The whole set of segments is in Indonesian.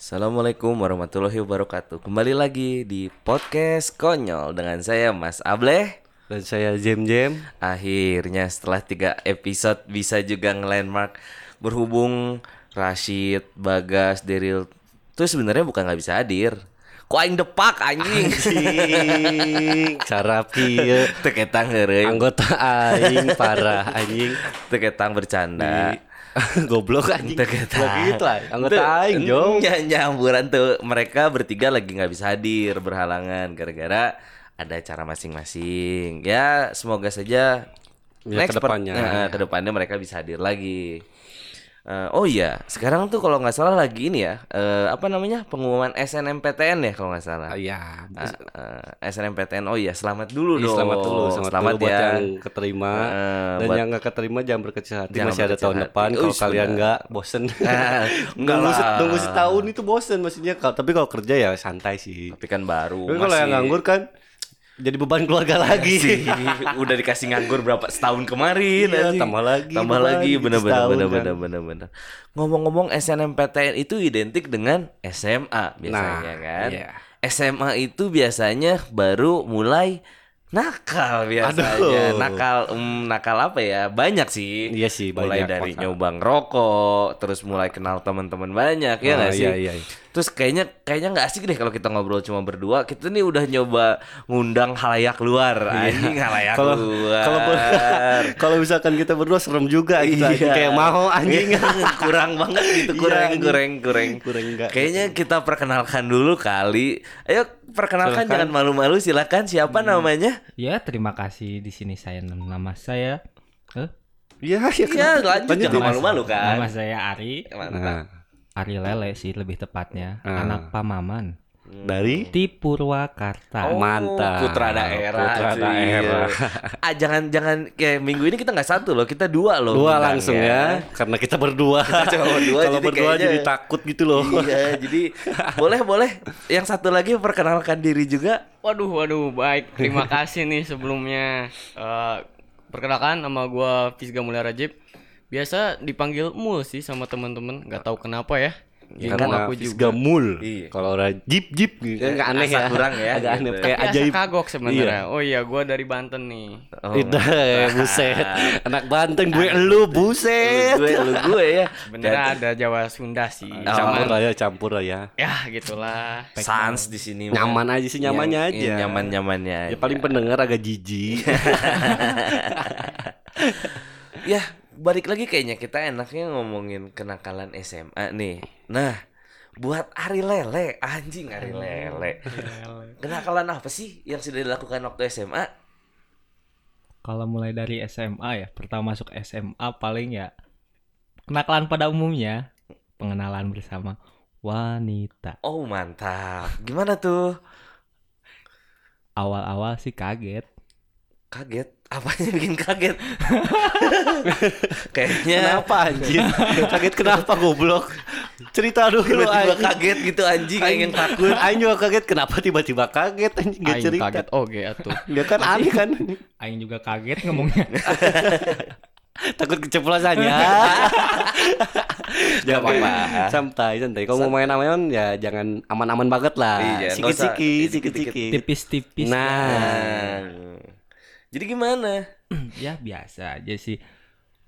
Assalamualaikum warahmatullahi wabarakatuh. Kembali lagi di podcast konyol Dengan saya Mas Ableh. Dan saya Jem Jem. Akhirnya setelah tiga episode bisa juga nge-landmark Berhubung Rashid, Bagas, Deril Itu sebenarnya bukan nggak bisa hadir. Kok aing depak anjing? Anjing Sarapi ya Teketang heureuy. Anggota aing parah anjing. Teketang bercanda Goblok anjing. Teketang Lagi itu lah Anggota aing jong. Nyamburan tuh. Mereka bertiga lagi nggak bisa hadir Berhalangan Gara-gara ada cara masing-masing. Ya semoga saja Ya, next per- ke depannya. eh, ke depannya mereka bisa hadir lagi Eh, oh iya, sekarang tuh kalau nggak salah lagi ini ya, eh, apa namanya pengumuman SNMPTN ya kalau nggak salah. Iya Eh, eh, SNMPTN, oh iya selamat dulu Ih, dong. Selamat dulu Selamat, dulu buat ya. yang keterima Eh, Dan buat- yang gak keterima jangan berkecil hati Jangan Masih ada tahun hati. depan Kalau kalian nggak bosen Nunggu, se- nunggu setahun itu bosen maksudnya Tapi kalau kerja ya santai sih Tapi kan baru. Tapi kalau yang nganggur kan Jadi beban keluarga lagi sih udah dikasih nganggur berapa setahun kemarin Iya, tambah lagi tambah lagi gitu bener bener setahun bener kan. bener bener bener ngomong-ngomong SNMPTN itu identik dengan SMA biasanya Nah, kan iya. SMA itu biasanya baru mulai nakal biasanya Aduh. nakal em, nakal apa ya banyak sih Iya sih, mulai banyak, dari makanya. nyoba ngerokok terus mulai kenal teman-teman banyak ya Oh, nggak sih iya, iya, iya. Terus kayaknya kayaknya nggak asik deh kalau kita ngobrol cuma berdua. Kita nih udah nyoba ngundang halayak luar, anjing halayak Iya. Kalau luar. kalau kalau misalkan kita berdua serem juga gitu anjing. kayak mau anjing kurang banget gitu, Iya, kurang anjing. kurang kurang. Kurang enggak. Kayaknya kita perkenalkan dulu kali. Ayo perkenalkan Silakan. jangan malu-malu silakan siapa namanya? Ya, terima kasih di sini saya nama saya eh, Iya, ya, Iya, lanjut jangan Nama- malu-malu kan. Nama saya Ari, Mantap. Nah, Ari Lele sih lebih tepatnya, Ah. anak Pamaman dari di Purwakarta. Oh, Mantap. Putra daerah. Putra cuy. daerah. ah jangan jangan kayak minggu ini kita nggak satu loh, kita dua loh. dua langsung ya, karena kita berdua. cuma berdua, Kalau jadi berdua kayaknya- jadi takut gitu loh. Iya, jadi boleh boleh. Yang satu lagi perkenalkan diri juga. Waduh, waduh, baik. Terima kasih nih sebelumnya. Eh, perkenalkan nama gua Fisga Mulia Rajib. Biasa dipanggil Mul sih sama teman-teman. Nggak tahu kenapa ya. Ya, Karena aku juga. mul. Iya. Kalau orang jeep jeep gitu kan nggak aneh Asa ya. kurang ya, Agak gitu. aneh kayak Tapi ajaib. kagok sebenarnya. Oh iya, gua dari Banten nih. Oh, Tidak, buset. Anak Banten gue elu buset. gue lu gue ya. Sebenarnya ada Jawa Sunda sih. Oh. Campur lah ya, campur lah ya. ya gitulah. Sans di sini. Nyaman aja sih, nyamannya Yang- aja. Nyaman-nyamannya Ya paling pendengar agak jijik. Ya, balik lagi kayaknya kita enaknya ngomongin kenakalan SMA nih. Nah, buat Ari Lele, anjing Ari Lele. Kenakalan apa sih yang sudah dilakukan waktu SMA? Kalau mulai dari SMA ya, pertama masuk SMA paling ya kenakalan pada umumnya, pengenalan bersama wanita. Oh, mantap. Gimana tuh? Awal-awal sih kaget. Kaget? Apanya bikin kaget? Kayaknya Kenapa anjir? Kaget kenapa goblok? Cerita dulu tiba-tiba anjing. kaget gitu anjing kayak yang takut. Aing juga kaget kenapa tiba-tiba kaget anjing gak Aing cerita. kaget oke atuh. Dia kan aneh kan. Aing juga kaget ngomongnya. Takut keceplosan ya. Gak apa-apa. Santai, santai. Kalau ngomongin aman ya jangan aman-aman banget lah. Iya, Sikit-sikit, sikit-sikit. Tipis-tipis. Nah, Nah. Jadi gimana? ya biasa aja sih.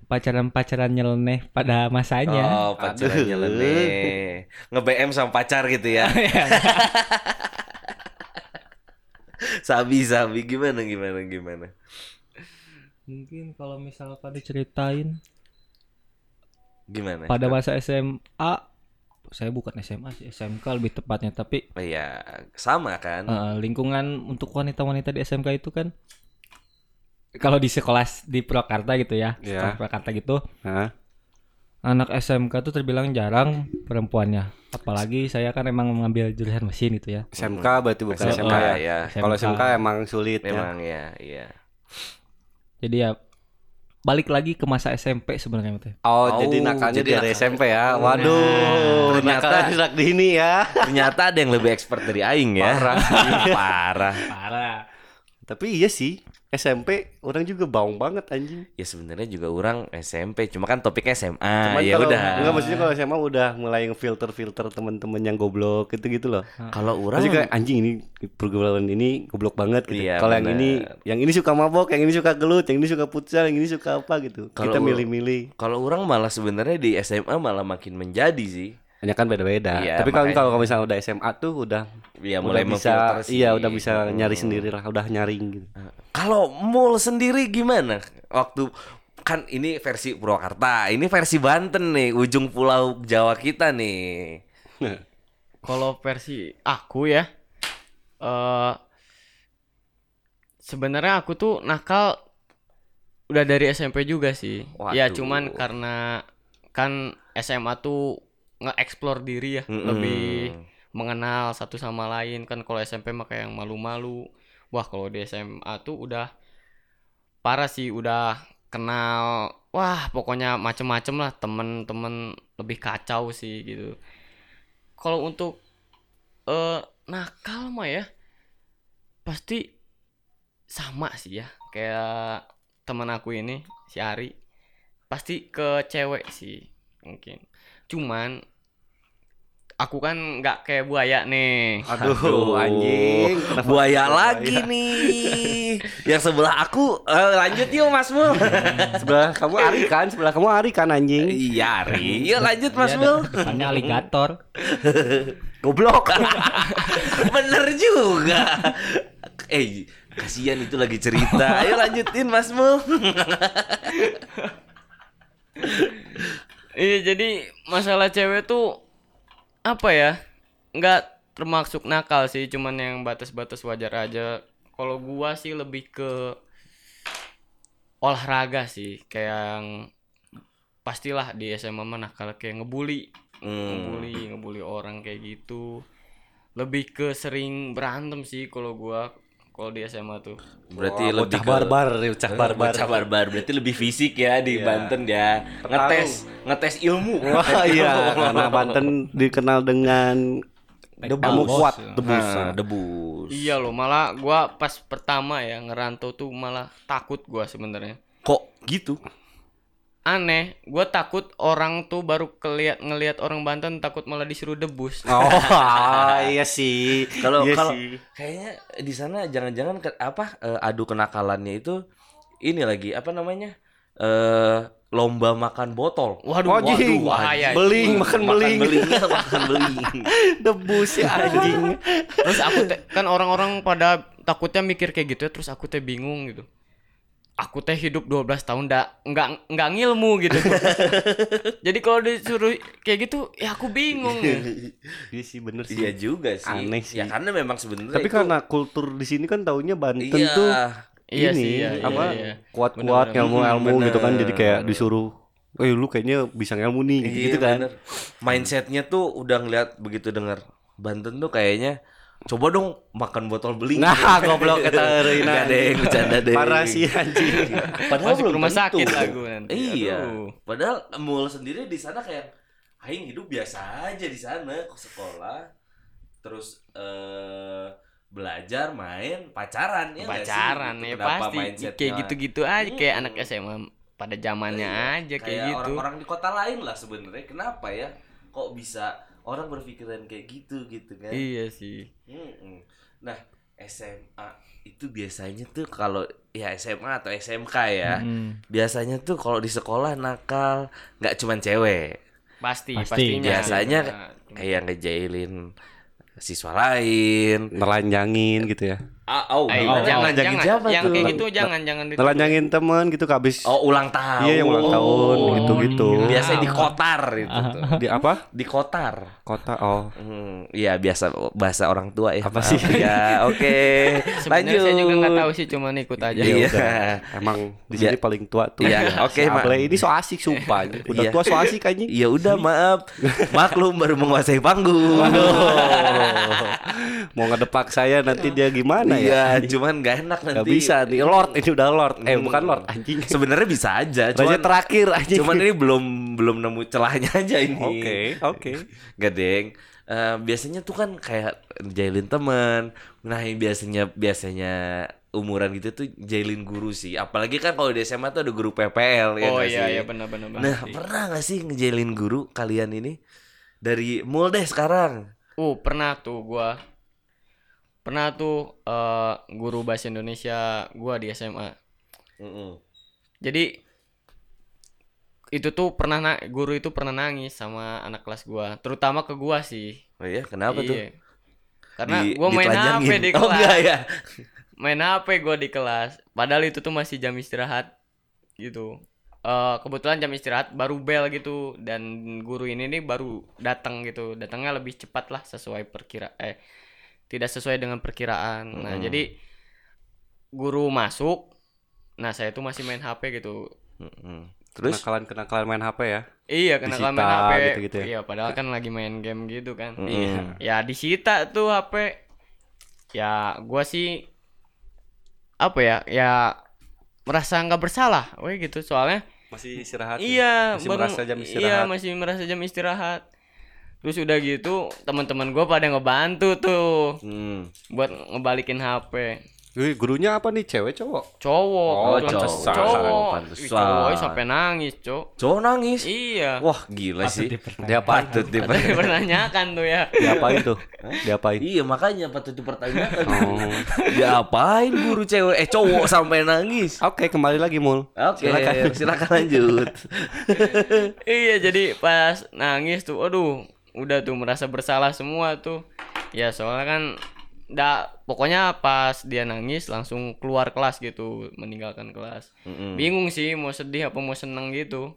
Pacaran-pacaran nyeleneh pada masanya. Oh, pacaran Aduh. nyeleneh. Nge-BM sama pacar gitu ya. sabi sabi gimana gimana gimana. Mungkin kalau misalkan diceritain Gimana? pada masa SMA saya bukan SMA sih SMK lebih tepatnya tapi Oh, ya sama kan? eh, lingkungan untuk wanita-wanita di SMK itu kan kalau di sekolah di Purwakarta gitu ya Iya. sekolah Purwakarta gitu Hah? anak SMK tuh terbilang jarang perempuannya apalagi saya kan emang mengambil jurusan mesin gitu ya SMK berarti bukan SMK SMK ya. ya. Kalau SMK emang sulit ya. Memang ya, iya. jadi ya balik lagi ke masa SMP sebenarnya teh Oh, Oh, jadi nakalnya jadi dari nakal. SMP ya. Waduh, ternyata- nakalnya sejak dini ya. Ternyata ada yang lebih expert dari aing ya. Parah. Parah. parah Tapi iya sih, SMP orang juga baung banget anjing. Ya sebenarnya juga orang SMP, cuma kan topiknya SMA. Cuman ya kalau- udah. Enggak maksudnya kalau SMA udah mulai ngefilter-filter teman-teman yang goblok gitu-gitu loh. Kalau orang kayak anjing ini pergaulan ini goblok banget gitu. Iya, kalau yang ini yang ini suka mabok, yang ini suka gelut, yang ini suka futsal, yang ini suka apa gitu. Kalau Kita milih-milih. kalau orang malah sebenarnya di SMA malah makin menjadi sih. Hanya kan beda-beda. Iya, Tapi kalau kalau misalnya udah SMA tuh udah Ya udah mulai bisa memfilter sih. iya udah bisa nyari Hmm. sendiri lah, udah nyaring gitu. Kalau mall sendiri gimana? Waktu kan ini versi Purwakarta, ini versi Banten nih, ujung pulau Jawa kita nih. Kalau versi aku ya, eh sebenarnya aku tuh nakal udah dari SMP juga sih. Ya Waduh. cuman karena kan SMA tuh nge-explore diri ya, Mm-mm. lebih mengenal satu sama lain kan kalau SMP mah kayak yang malu-malu. Wah, kalau di SMA tuh udah parah sih, udah kenal wah pokoknya macem-macem lah temen-temen lebih kacau sih gitu. Kalau untuk eh nakal mah ya pasti sama sih ya kayak teman aku ini si Ari pasti ke cewek sih mungkin cuman aku kan nggak kayak buaya nih Aduh, anjing. Kenapa Buaya buaya? lagi nih. Yang sebelah aku eh, lanjut yuk Mas Mul. sebelah kamu Ari kan, sebelah kamu Ari kan anjing. Iya, Ri. Yuk lanjut Mas Iya, Mul. depannya aligator. Goblok. Bener juga. Eh, kasihan itu lagi cerita. Ayo lanjutin Mas Mul. iya jadi masalah cewek tuh apa ya? Nggak termasuk nakal sih cuman yang batas-batas wajar aja. Kalau gua sih lebih ke olahraga sih kayak yang pastilah di SMA mah nakal kayak ngebully. Hmm. ngebully ngebully orang kayak gitu. Lebih ke sering berantem sih kalau gua kalau di SMA tuh Berarti Wah, lebih bocah ke- barbar, bocah barbar. Bocah barbar. Berarti lebih fisik ya di Iya. Banten ya. Ngetes, ngetes ilmu. Wah iya, karena Banten dikenal dengan Debus. kuat, Nah, debus. debus. iya loh malah gua pas pertama ya ngerantau tuh malah takut gua sebenarnya Kok gitu? Aneh gue takut orang tuh baru keliat ngelihat orang Banten takut malah disuruh debus Oh, iya sih. Kalau Iya kalau kayaknya di sana jangan-jangan ke, apa eh, adu kenakalannya itu ini lagi apa namanya? Eh lomba makan botol. waduh Anjing. waduh bahaya Beling, makan beling. beling, makan beling. Debus ya anjing. terus aku kan orang-orang pada takutnya mikir kayak gitu ya terus aku teh bingung gitu aku teh hidup 12 tahun ndak nggak nggak ngilmu gitu jadi kalau disuruh kayak gitu ya aku bingung Iya sih bener sih. Iya juga sih. Aneh sih. Ya karena memang sebenarnya Tapi itu- karena kultur di sini kan taunya Banten iya, tuh Iya ini sih, iya, iya, apa iya. kuat-kuat Bener-bener. ilmu-ilmu Hmm, gitu kan jadi kayak disuruh eh lu kayaknya bisa ngelmu nih gitu, Iya, gitu kan bener. Mindsetnya tuh udah ngeliat begitu dengar Banten tuh kayaknya coba dong makan botol beling. nah goblok kata Reina deh, bercanda deh. parah sih anjing Padahal Masuk belum rumah tentu. sakit lah gue nanti. Iya. Aduh. Padahal mul sendiri di sana kayak aing hidup biasa aja di sana ke sekolah. Terus eh belajar, main, pacaran ya pacaran Gitu. ya Kenapa pasti kayak gitu-gitu aja kayak Hmm. anak SMA pada zamannya Iya, aja kayak, gitu orang-orang di kota lain lah sebenarnya. Kenapa ya? Kok bisa orang berpikiran kayak gitu gitu kan? iya sih. Nah, SMA itu biasanya tuh kalau ya SMA atau SMK ya, Hmm. biasanya tuh kalau di sekolah nakal nggak cuman cewek, pasti, Pasti, pastinya biasanya Nah, kayak ngejailin siswa lain. nelanjangin gitu ya Ah, oh, gimana? jangan jangan siapa yang tuh? kayak gitu jangan jangan dituduh. nelanjangin teman gitu kabis Oh, ulang tahun. iya yang ulang tahun Oh. gitu-gitu Biasanya di kotar itu tuh. di apa Di kotar. kota oh Hmm, iya biasa bahasa orang tua ya. Apa sih? Ya, oke. sebenarnya Lanjut. saya juga nggak tahu sih cuman ikut aja Iya. udah. emang di sini Iya. paling tua tuh Iya, oke, Si Mak. Ini so asik sumpah udah Iya. tua so asik anjing Ya udah maaf. Maklum baru menguasai panggung. Mau ngedepak saya nanti dia gimana ya Iya, cuman gak enak nanti. Gak bisa nih Lord ini udah Lord eh Hmm. bukan Lord anjing Sebenarnya bisa aja, Raja cuman terakhir anjing cuman ini belum belum nemu celahnya aja ini. Oke, oke. Gak deng. Eh, biasanya tuh kan kayak jailin temen Nah biasanya biasanya umuran gitu tuh jailin guru sih. Apalagi kan kalau di SMA tuh ada guru PPL ya oh iya sih? iya benar benar. Nah, pernah gak sih ngejailin guru kalian ini? Dari mul deh sekarang. Uh, pernah tuh gua. Pernah tuh eh, guru bahasa Indonesia gua di SMA. Mm-mm. Jadi itu tuh pernah na- guru itu pernah nangis sama anak kelas gua, terutama ke gua sih. Oh iya, kenapa tuh? Iya. Karena Di- gua main. HP di Oh kelas. enggak ya. Main HP gua di kelas. Padahal itu tuh masih jam istirahat gitu. Eh kebetulan jam istirahat baru bel gitu dan guru ini nih baru datang gitu. Datangnya lebih cepat lah sesuai perkira eh tidak sesuai dengan perkiraan. Nah, Mm-mm. jadi guru masuk. Nah, saya tuh masih main HP gitu. Mm-mm. Terus kenakalan-kenakalan main HP ya. Iya, kena Disita main HP. gitu-gitu ya? Iya, padahal kan lagi main game gitu kan. Mm-mm. Iya. Ya disita tuh HP. Ya, gua sih apa ya? Ya merasa nggak bersalah, weh gitu. Soalnya Masih istirahat. iya, Masih baru- merasa jam Iya, istirahat. masih merasa jam istirahat. Terus udah gitu, teman-teman gua pada ngebantu tuh Hmm. buat ngebalikin HP. Wih, gurunya apa nih? Cewek cowok? Cowok, Oh, pantesan. cowok. Pantesan. Ih, Cowok sampai nangis, cowok. Cowok nangis. Iya. Wah, gila Patut sih. Dia apa? Patut dipertanyakan. tuh ya. Diapain tuh? Diapain? Iya, makanya patut dipertanyakan. Oh. Diapain guru cewek eh cowok sampai nangis? Oke, kembali lagi mul. Oke, Silakan. silakan, lanjut. iya jadi pas nangis tuh aduh udah tuh merasa bersalah semua tuh ya soalnya kan da pokoknya pas dia nangis langsung keluar kelas gitu meninggalkan kelas Mm-mm. bingung sih mau sedih apa mau seneng gitu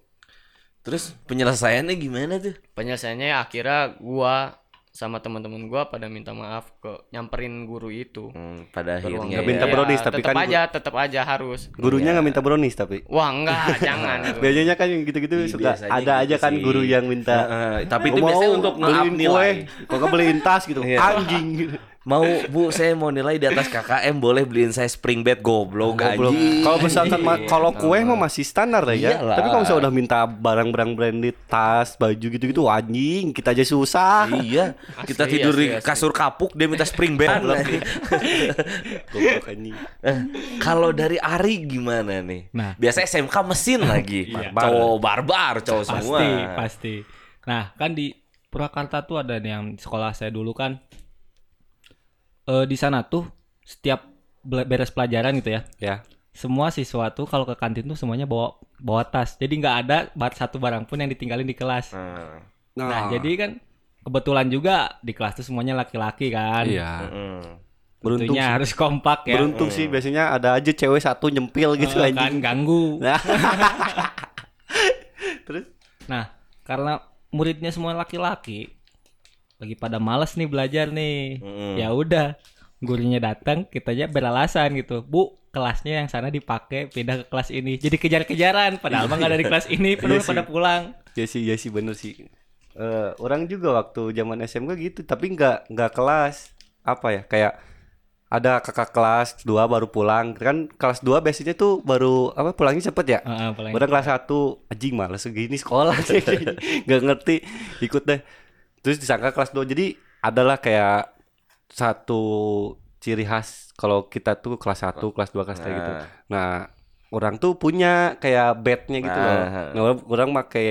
Terus penyelesaiannya gimana tuh? penyelesaiannya akhirnya gua sama teman-teman gua pada minta maaf ke nyamperin guru itu Hmm, pada akhirnya Nggak ya. minta brownies, tapi tetep kan aja tetap aja harus Gurunya Iya. nggak minta brownies tapi. wah enggak jangan. Biasanya kan yang gitu-gitu Iya, suka ada gitu aja kan sih. guru yang minta. Heeh, tapi "Gua itu biasanya mau untuk beliin nilai. kue, kok nggak beliin tas gitu. Iya. Anjing. Mau Bu, saya mau nilai di atas KKM boleh beliin saya spring bed goblok Goblok. anjing. Kalau misalkan ma- kalau kue mah masih standar lah ya. Iyalah. Tapi kalau misalnya udah minta barang-barang branded, tas, baju gitu-gitu anjing, kita aja susah. Iya, kita Asli, tidur di asli, asli. kasur kapuk dia minta spring bed. Goblok anjing. Eh, Kalau dari Ari gimana nih? Nah. biasa SMK mesin lagi. Iya. Cowok barbar, cowok semua. Pasti, pasti. Nah, kan di Purwakarta tuh ada yang di sekolah saya dulu kan. Eh di sana tuh setiap bela- beres pelajaran gitu ya. Ya. Semua siswa tuh kalau ke kantin tuh semuanya bawa bawa tas. Jadi nggak ada bar satu barang pun yang ditinggalin di kelas. Hmm. Nah, jadi kan kebetulan juga di kelas tuh semuanya laki-laki kan. Iya. Hmm. Beruntung Tentunya sih. harus kompak ya. Beruntung sih biasanya ada aja cewek satu nyempil gitu Eh, kan ganggu. Nah. Terus Nah, karena muridnya semua laki-laki, lagi pada males nih belajar nih. Mm. Ya udah, gurunya datang, kitanya beralasan gitu. Bu, kelasnya yang sana dipakai, pindah ke kelas ini. Jadi kejar-kejaran, padahal mah nggak ada di kelas ini, Iya sih. pada pulang. ya sih ya sih bener sih. Eh, orang juga waktu zaman SMK gitu, tapi nggak nggak kelas apa ya kayak ada kakak kelas 2 baru pulang kan kelas 2 biasanya tuh baru apa pulangnya cepet ya Heeh, paling- Orang kelas 1 anjing males segini sekolah sih. Gak ngerti ikut deh. Terus disangka kelas 2 jadi adalah kayak satu ciri khas kalau kita tuh kelas 1, kelas 2, kelas 3 gitu. Nah. Nah, orang tuh punya kayak bednya gitu loh. Ah. Nah, orang- pakai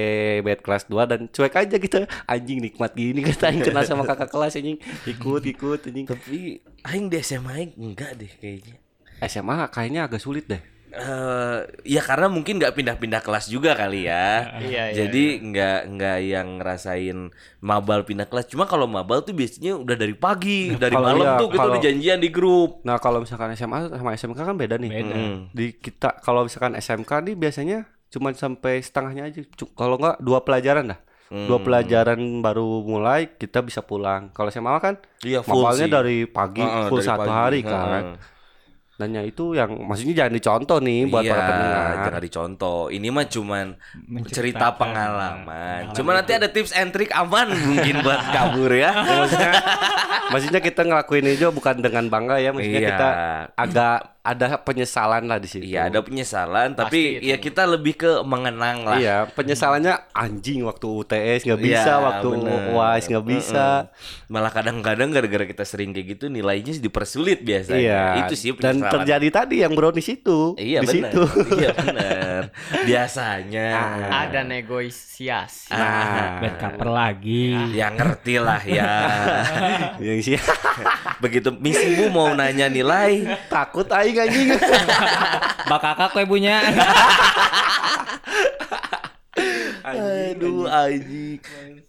bed kelas 2 dan cuek aja gitu. Anjing nikmat gini kita yang kenal sama kakak kelas anjing. Ikut ikut anjing. Tapi aing di SMA aing enggak deh kayaknya. SMA kayaknya agak sulit deh. Eh, ya karena mungkin nggak pindah-pindah kelas juga kali ya. Iya, iya, Jadi nggak nggak yang ngerasain mabal pindah kelas. Cuma kalau mabal tuh biasanya udah dari pagi, dari Kalau malam iya, tuh kita kalau- udah janjian di grup. Nah, kalau misalkan SMA sama SMK kan beda nih. Beda. Mm. di kita kalau misalkan SMK nih biasanya cuma sampai setengahnya aja kalau nggak dua pelajaran dah dua Hmm. pelajaran baru mulai kita bisa pulang kalau SMA kan Iya sih. dari pagi Heeh, full dari satu pagi. hari kan dan ya itu yang maksudnya jangan dicontoh nih buat iya, para pendengar jangan dicontoh. Ini mah cuman cerita pengalaman. Cuma nanti ada tips and trick aman mungkin buat kabur ya. Ya, maksudnya maksudnya kita ngelakuin itu bukan dengan bangga ya maksudnya Iya. kita agak ada penyesalan lah di situ. Iya ada penyesalan tapi Pasti ya kita lebih ke mengenang lah. Iya, penyesalannya anjing waktu UTS nggak bisa, Iya, waktu. UAS nggak bisa. Mm-mm. Malah kadang-kadang gara-gara kita sering kayak gitu nilainya dipersulit biasanya. Iya. Itu sih Dan penyesalan. terjadi tadi yang brownies itu. Iya di benar. situ. Iya benar. Biasanya. Ada negosiasi. Nah, Bad cover lagi. Ya ngerti lah ya. yang sih Begitu misimu mau nanya nilai, takut aing anjing. Bak kakak kue punya. aduh anjing.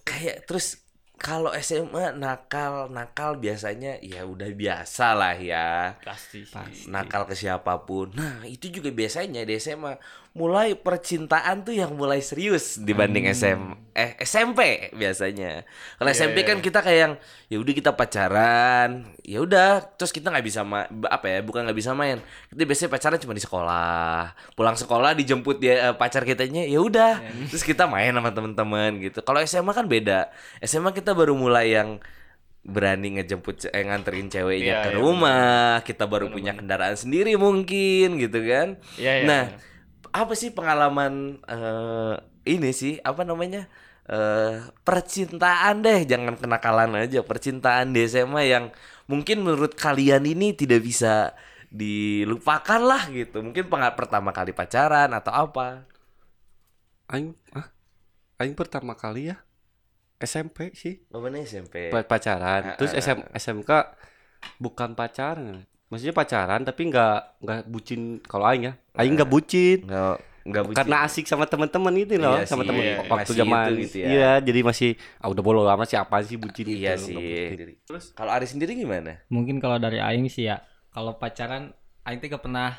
Kayak terus kalau SMA nakal nakal biasanya ya udah biasa lah ya. Pasti sih. nakal ke siapa pun. Nah, itu juga biasanya di SMA mulai percintaan tuh yang mulai serius dibanding SM eh SMP biasanya. Kalau Iya, SMP iya, kan iya. kita kayak yang ya udah kita pacaran, ya udah terus kita nggak bisa ma- apa ya, bukan nggak bisa main. Kita biasanya pacaran cuma di sekolah. Pulang sekolah dijemput dia eh, pacar kitanya, ya udah. Iya. Terus kita main sama teman-teman gitu. Kalau SMA kan beda. SMA kita baru mulai yang berani ngejemput eh, nganterin ceweknya Iya, ke iya, rumah kita baru punya kendaraan sendiri mungkin gitu kan Iya, iya, nah iya. Apa sih pengalaman eh, ini sih apa namanya eh percintaan deh jangan kenakalan aja percintaan di SMA yang mungkin menurut kalian ini tidak bisa dilupakan lah gitu. Mungkin penga- pertama kali pacaran atau apa? Aing ah, aing pertama kali ya SMP sih. Oh, mana SMP pa- pacaran. Terus Ah, ah, SM, SMK bukan pacaran. Maksudnya pacaran tapi nggak nggak bucin kalau aing ya. Aing nggak bucin. nggak nggak bucin. Karena asik sama teman-teman itu loh, Iya sama sih, temen iya, waktu masih zaman itu gitu ya. Iya, jadi masih ah udah bodo amat sih apa sih bucin iya gitu, sih bucin. terus kalau Ari sendiri gimana Mungkin kalau dari aing sih ya, kalau pacaran aing teh gak pernah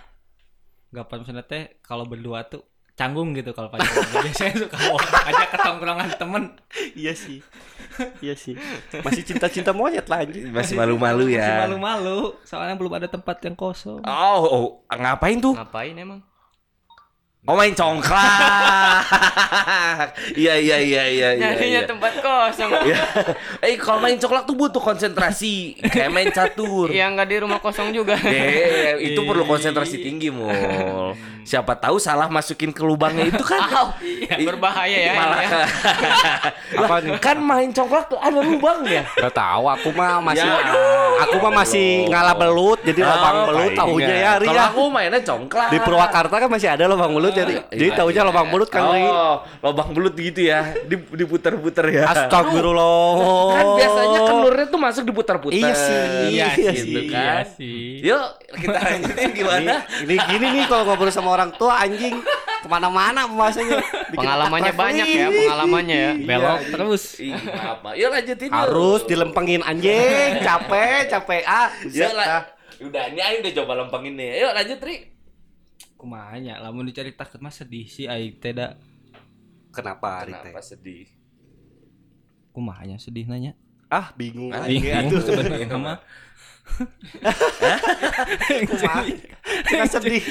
gak pernah misalnya teh kalau berdua tuh canggung gitu kalau pacaran. Biasanya suka mau ajak ke tongkrongan temen. Iya sih. iya sih. Masih cinta-cinta monyet lah anjing. masih malu-malu Masih ya malu-malu, soalnya belum ada tempat yang kosong. oh, oh, ngapain tuh Ngapain emang? Oh main congklak. Iya iya iya iya iya. Nyarinya iya. tempat kosong. Iya. Eh kalau main congklak tuh butuh konsentrasi kayak main catur. Iya nggak di rumah kosong juga. Eh, itu perlu konsentrasi tinggi, Mul. Siapa tahu salah masukin ke lubangnya itu kan. Iya, berbahaya ya. Malah ya. Apa nih? kan main congklak ada lubangnya. Gak tahu aku mah masih Ya, aku mah masih ngalah belut jadi lubang belut tahunya ya Kalau ya. aku mainnya congklak. Di Purwakarta kan masih ada lubang belut jadi jadi tahunya lubang belut kan. Oh, lubang belut gitu ya. Dip- Diputer-puter ya. Astagfirullah. Kan biasanya kelurnya tuh masuk diputar-putar. Iya sih, Iya iya sih, gitu iya kan. sih. Yuk, kita lanjutin gimana? Ini, ini gini nih kalau ngobrol sama orang tua anjing ke mana-mana pembahasannya. Pengalamannya banyak ya, pengalamannya ya. Belok terus. Ih, apa? Yuk lanjutin yuk. Harus dilempengin anjing, capek, capek ah. Ya Zat, lah. ah. Udah, ini ayo udah coba lempengin nih. Yuk lanjut, Ri. Kumanya, lamun diceritakeun mah sedih sih aing teh da. Kenapa Ari teh? Kenapa sedih? Kumanya sedih nanya. Ah, bingung Ah, Bingung atuh. sebenarnya mah. Cenah sedih.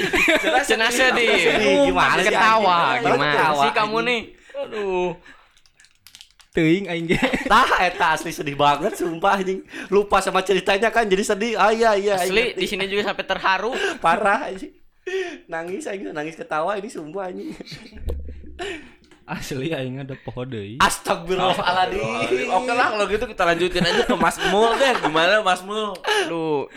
Cenah sedih. Sedih, gimana sih, Ketawa, gimana sih kamu nih? Aduh. Teuing aing ge. Tah eta asli sedih banget sumpah anjing. Lupa sama ceritanya kan jadi sedih. Ah iya iya. Asli inget. di sini juga sampai terharu. parah anjing. Nangis anjing, nangis ketawa ini sumpah anjing. Asli aing ada poho deui. Astagfirullahaladzim. Oke lah kalau gitu kita lanjutin aja ke Mas Mul deh. Gimana Mas Mul? Lu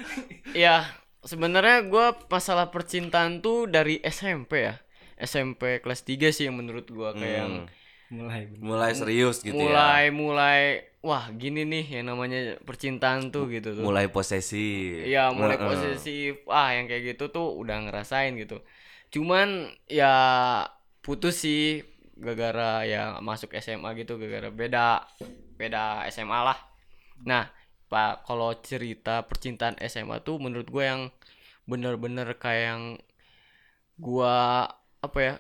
ya sebenarnya gua masalah percintaan tuh dari SMP ya. SMP kelas 3 sih yang menurut gua kayak yang Hmm, Mulai. mulai serius gitu mulai ya. mulai wah gini nih yang namanya percintaan tuh gitu tuh. Mulai posesif. Iya mulai Heeh. posesif ah yang kayak gitu tuh udah ngerasain gitu cuman ya putus sih gara-gara ya masuk SMA gitu gara-gara beda beda SMA lah nah pak kalau cerita percintaan SMA tuh menurut gue yang bener-bener kayak yang gua apa ya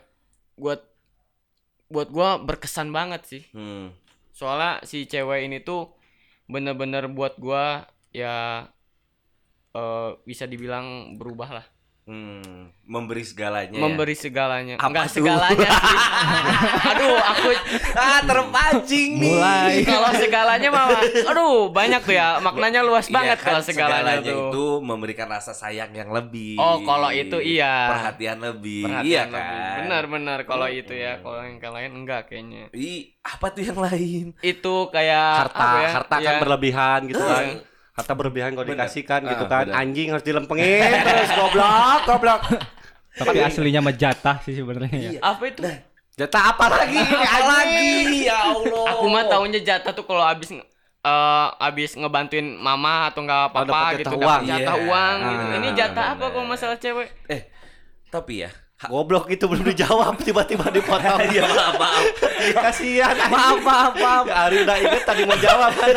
buat buat gua berkesan banget sih Hmm. Soalnya si cewek ini tuh bener-bener buat gua ya eh bisa dibilang berubah lah Hmm, memberi segalanya. ya? memberi segalanya Apa enggak tuh? segalanya sih aduh aku ah terpancing nih. Mulai. kalau segalanya mah aduh banyak tuh ya maknanya luas Iya banget kan, kalau segalanya, tuh itu memberikan rasa sayang yang lebih. Oh, kalau itu iya. Perhatian lebih. Perhatian iya lebih. kan. benar-benar kalau itu ya kalau yang lain enggak kayaknya Ih, apa tuh yang lain? itu kayak harta apa ya, harta kan ya, berlebihan gitu kan harta berlebihan kalau dikasihkan gitu Ah, kan bener. anjing harus dilempengin terus goblok goblok Tapi aslinya mah jatah sih sebenarnya ya. apa itu jatah apa lagi ini Apa lagi? Ya Allah. aku mah taunya jatah tuh kalau abis nge- eh abis ngebantuin mama atau nggak Oh, apa-apa dapat gitu jatah dapat uang. jatah Iya. uang gitu. Ah, ini jatah apa kalau masalah cewek Eh, tapi ya. Goblok itu belum dijawab tiba-tiba dipotong Iya, maaf, maaf. kasihan maaf maaf maaf Ari udah inget tadi mau jawab kan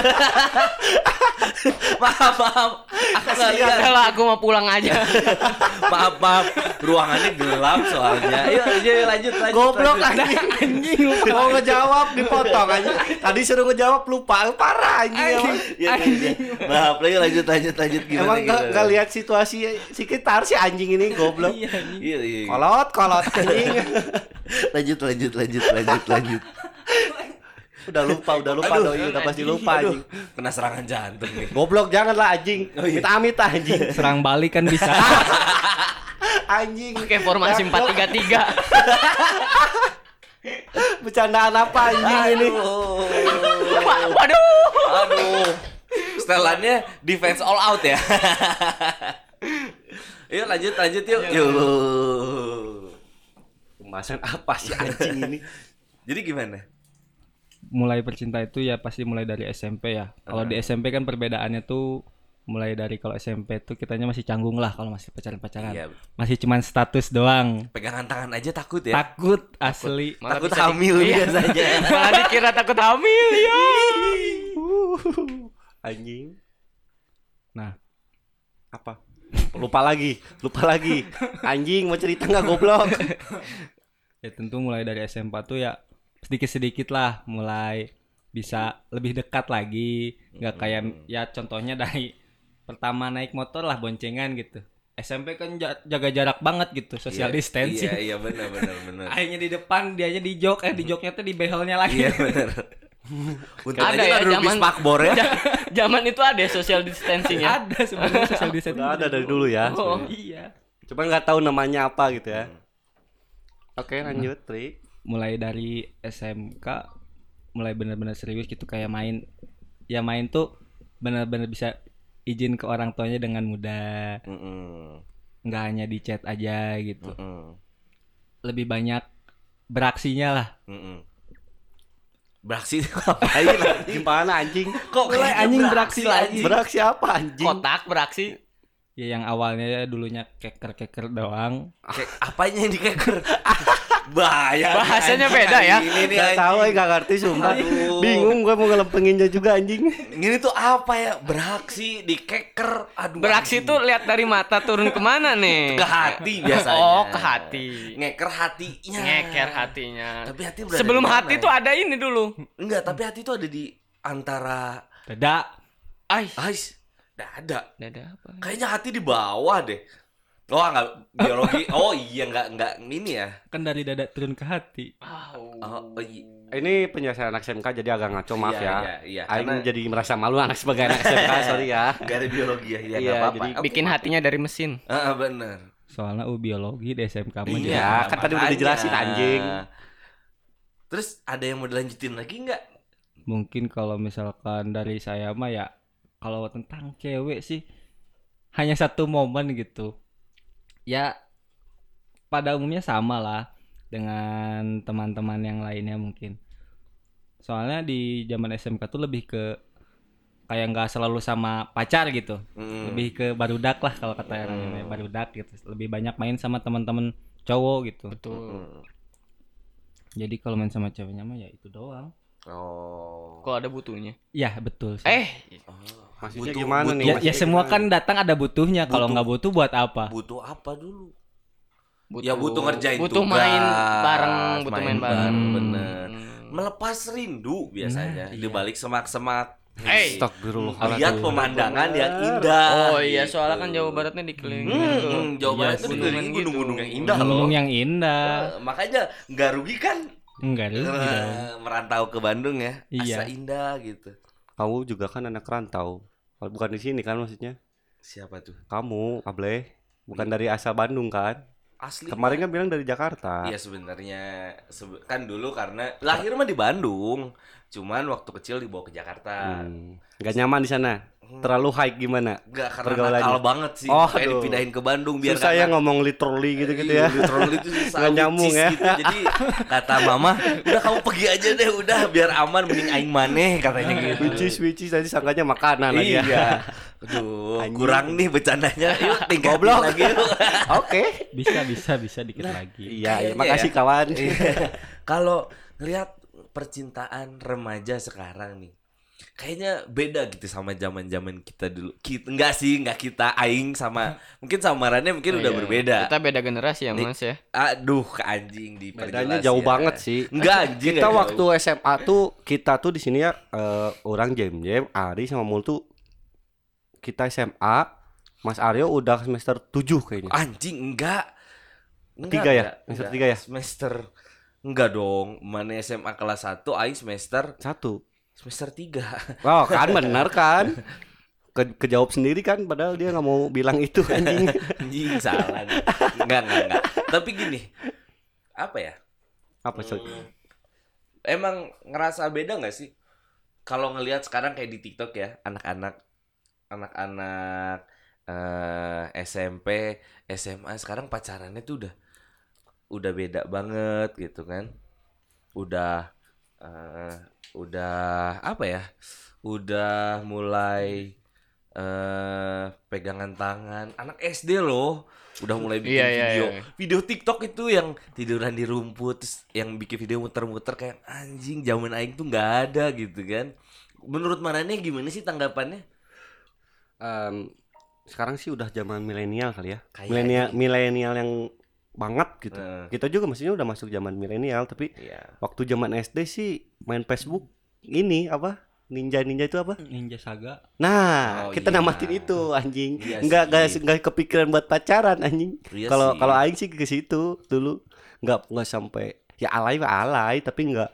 maaf, maaf. Aku lihat. Udah lah aku mau pulang aja maaf, maaf. Ruangannya gelap soalnya. Ayo, ayo lanjut, lanjut. goblok lanjut. anjing anjing mau ngejawab dipotong anjing tadi suruh ngejawab lupa parah anjing emang Iya, iya, iya. Maaf, ayo lanjut, lanjut, lanjut gimana? emang nggak lihat situasi sekitar si anjing ini goblok Iya, iya. iya. Kolot kolot anjing Lanjut, lanjut, lanjut, lanjut, lanjut. udah lupa udah lupa Aduh, doi udah pasti lupa Aduh, anjing kena serangan jantung nih. goblok janganlah anjing Oh, iya. minta amit anjing Serang balik kan bisa. anjing pakai formasi empat tiga tiga bercandaan apa anjing ini Aduh. waduh Aduh. Setelannya defense all out ya. Yuk lanjut lanjut yuk. Yuk. pembahasan apa sih anjing ini Jadi gimana? mulai bercinta itu ya pasti mulai dari SMP ya. Kalau di SMP kan perbedaannya tuh mulai dari kalau SMP tuh kitanya masih canggung lah kalau masih pacaran-pacaran. Iya. Masih cuman status doang. Pegangan tangan aja takut ya. Takut asli. Malah takut bisa di- hamil Iya. biasanya. malah dikira takut hamil ya anjing Nah, apa lupa lagi lupa lagi anjing mau cerita nggak goblok ya tentu mulai dari SMP tuh ya sedikit-sedikit lah mulai bisa lebih dekat lagi. Nggak kayak ya contohnya dari pertama naik motor lah boncengan gitu. SMP kan ja- jaga jarak banget gitu, social Iya, distancing. Iya, iya benar benar benar. Akhirnya di depan, dianya di jok, eh di joknya tuh di behelnya lagi. Iya benar. Untung Ada aja ya, zaman- spakbor ya. zaman itu ada social distancing ya ada sebenarnya social distancing. udah ada dari dulu ya Oh, iya. cuma nggak tahu namanya apa gitu ya oke lanjut Tri Mulai dari SMK mulai benar-benar serius gitu kayak main ya main tuh benar-benar bisa izin ke orang tuanya dengan mudah. Mm-mm. nggak hanya di chat aja gitu. Mm-mm. Lebih banyak beraksinya lah. Mm-mm. Beraksi ngapain lagi? gimana anjing Kok Mulai anjing beraksi lagi. beraksi apa anjing kotak beraksi Ya yang awalnya ya dulunya keker-keker doang. Kayak apanya yang dikeker? Bahaya. Bahasanya anjing, beda ya. Ini nih anjing. tahu ya nggak ngerti sumpah Aduh. bingung gue mau ngelempenginnya juga anjing Ini tuh apa ya? Beraksi, dikeker. Aduh. beraksi anjing. tuh lihat dari mata turun ke mana nih ke hati biasanya. oh ke hati Ngeker hatinya. ngeker hatinya Tapi hati sebelum hati ya? tuh ada ini dulu Enggak, tapi hati tuh ada di antara Beda. ay Ais. Nggak ada. dada apa Kayaknya hati di bawah deh. Oh, enggak biologi. Oh iya, enggak enggak ini ya. Kan dari dada turun ke hati. Oh, oh iya. ini penjelasan anak SMK jadi agak ngaco maaf Iya, ya iya, iya. Aing Karena- jadi merasa malu anak sebagai anak SMK sorry ya Enggak ada biologi ya, ya Iya, enggak apa-apa. jadi Oke. bikin hatinya dari mesin Heeh, bener. Soalnya U biologi di SMK mah Iya, kan tadi udah dijelasin, anjing. Terus ada yang mau dilanjutin lagi enggak? Mungkin kalau misalkan dari saya mah ya kalau tentang cewek sih hanya satu momen gitu. Ya pada umumnya sama lah dengan teman-teman yang lainnya mungkin. Soalnya di zaman SMK tuh lebih ke kayak nggak selalu sama pacar gitu. Hmm. Lebih ke barudak lah kalau kata yang namanya barudak gitu. Lebih banyak main sama teman-teman cowok gitu. betul Hmm. Jadi kalau main sama ceweknya mah ya itu doang. Oh. kalau ada butuhnya Ya betul. sih. eh maksudnya Butuh- gimana butuh- nih ya, ya semua gimana? kan datang ada butuhnya. Kalau nggak butuh buat apa? Butuh apa dulu? butuh, Ya butuh ngerjain butuh tugas, main bareng butuh main, bareng bener. Hmm. Melepas rindu biasanya Nah, di iya. balik semak-semak. Astagfirullahaladzim. lihat pemandangan yang indah Oh iya, gitu. soalnya kan Jawa Baratnya dikelilingi Hmm, gitu. hmm, Jawa Barat Iya itu sih. dikelilingi Gitu. gunung-gunung yang indah loh. Gunung yang indah. Eh, makanya nggak rugi kan Enggak rugi dong. merantau ke Bandung ya. Iya. Asa indah gitu. Kamu juga kan anak rantau. Bukan di sini kan maksudnya. Siapa tuh? Kamu, Able, bukan dari asal Bandung kan? Asli. Kemarin kan bilang dari Jakarta. Iya sebenarnya sebe- kan dulu karena lahir mah di Bandung, cuman waktu kecil dibawa ke Jakarta. Hmm. Gak nyaman di sana. Terlalu high gimana? Enggak karena Pergaulannya. nakal banget sih. Oh, kayak aduh. dipindahin ke Bandung biar Susah ya ngomong literally gitu-gitu Iya, ya. literally itu susah Nggak nyambung ya. gitu. Jadi kata mama, udah kamu pergi aja deh, udah biar aman mending aing maneh katanya gitu. Which is, which is tadi sangkanya makanan lagi ya. Iya. Aduh, Anjing. kurang nih bercandanya. Yuk tinggal Goblok. lagi yuk. Oke. Bisa bisa bisa dikit lagi. Iya, iya, Kayaknya makasih ya. kawan. Iya. Kalau ngelihat percintaan remaja sekarang nih, kayaknya beda gitu sama zaman-zaman kita dulu. Kita enggak sih, enggak kita aing sama mungkin samarannya mungkin udah Iya. berbeda. Kita beda generasi ya, Nih. Mas ya. Aduh, anjing di Bedanya jauh banget sih. Enggak anjing. Kita nggak waktu SMA tuh kita tuh di sini ya eh, orang Jem Jem, Ari sama Mul tuh kita SMA, Mas Aryo udah semester 7 kayaknya. jauh. anjing enggak. Tiga ya? Semester tiga ya? Semester enggak dong. Mana SMA kelas 1 aing semester Satu. Semester 3. Wow, kan bener kan? Ke kejawab sendiri kan padahal dia nggak mau bilang itu anjing. anjing salah. Enggak, enggak, enggak. Tapi gini. Apa ya? Apa sih? Hmm, Emang ngerasa beda nggak sih kalau ngelihat sekarang kayak di TikTok ya anak-anak anak-anak eh, SMP SMA sekarang pacarannya tuh udah udah beda banget gitu kan udah eh, udah apa ya udah mulai eh pegangan tangan anak SD loh udah mulai bikin Iya, iya, video iya. video TikTok itu yang tiduran di rumput terus yang bikin video muter-muter kayak anjing zaman aing tuh nggak ada gitu kan menurut mananya gimana sih tanggapannya Em, sekarang sih udah zaman milenial kali ya. Milenial milenial yang banget gitu. Heeh. Kita juga maksudnya udah masuk zaman milenial tapi Iya. waktu zaman SD sih main Facebook ini apa? Ninja Ninja itu apa? Ninja Saga. Nah, Oh, kita iya. namatin itu anjing. Iya Enggak sih. enggak enggak kepikiran buat pacaran anjing. Iya Kalau sih. kalau aing sih ke situ dulu. Enggak enggak sampai ya alay mah alay tapi enggak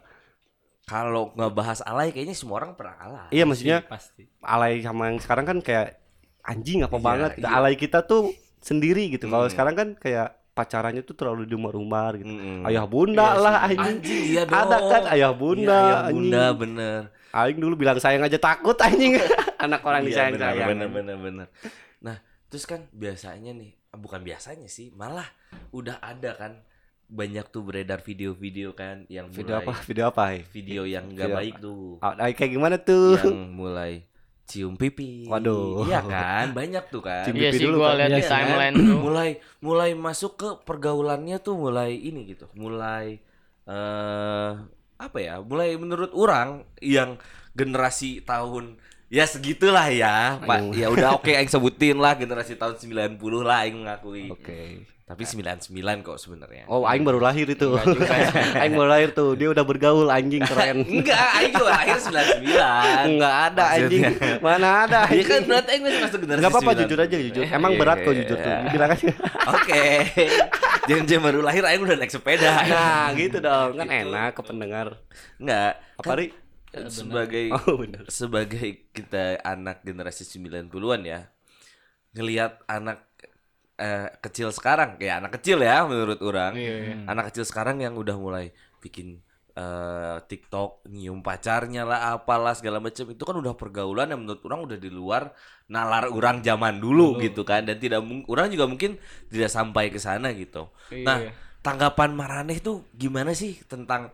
kalau nggak bahas alay kayaknya semua orang pernah alay iya maksudnya pasti. alay sama yang sekarang kan kayak anjing apa Iya, banget iya. alay kita tuh sendiri gitu kalau Hmm. sekarang kan kayak pacarannya tuh terlalu diumbar-umbar gitu. Mm-mm. ayah bunda Iya lah anjing. Anjing iya dong ada kan ayah bunda Iya, ayah anjing. bunda bener. Aing dulu bilang sayang aja takut anjing. Anak orang Iya, disayang bener, sayang bener bener bener. Nah terus kan biasanya nih bukan biasanya sih malah udah ada kan banyak tuh beredar video-video kan yang video mulai apa? Video apa eh? video yang nggak Video baik tuh. Ah, ah, kayak gimana tuh? Yang mulai cium pipi. Waduh. iya kan? Banyak tuh kan. Cium Iya pipi sih dulu gua kan. lihat Iya di sih. timeline tuh. mulai mulai masuk ke pergaulannya tuh mulai ini gitu. Mulai eh apa ya? Mulai menurut orang yang generasi tahun ya segitulah ya pak. Ya udah oke aing sebutin lah generasi tahun 90 lah aing mengakui oke tapi 99 kok sebenarnya oh aing baru lahir itu ya. aing baru lahir tuh dia udah bergaul anjing keren enggak aing juga lahir 99 Enggak ada anjing. Mana ada Iya kan berarti aing masih masuk generasi Enggak apa-apa 99. jujur aja jujur. Emang Iya, berat kok iya, jujur tuh. iya. Bilang aja. Oke. Jangan jangan baru lahir aing udah naik sepeda. Nah, gitu dong. Kan Gitu. enak ke pendengar. Enggak. Apa Kan sebagai Oh, bener. sebagai kita anak generasi 90-an ya. Ngelihat anak eh, kecil sekarang kayak anak kecil ya menurut orang. Iya, iya. Anak kecil sekarang yang udah mulai bikin eh, TikTok nyium pacarnya lah apalah segala macam itu kan udah pergaulan yang menurut orang udah di luar nalar orang zaman dulu gitu kan dan tidak orang juga mungkin tidak sampai ke sana gitu. Iya. Nah, tanggapan Maraneh tuh gimana sih tentang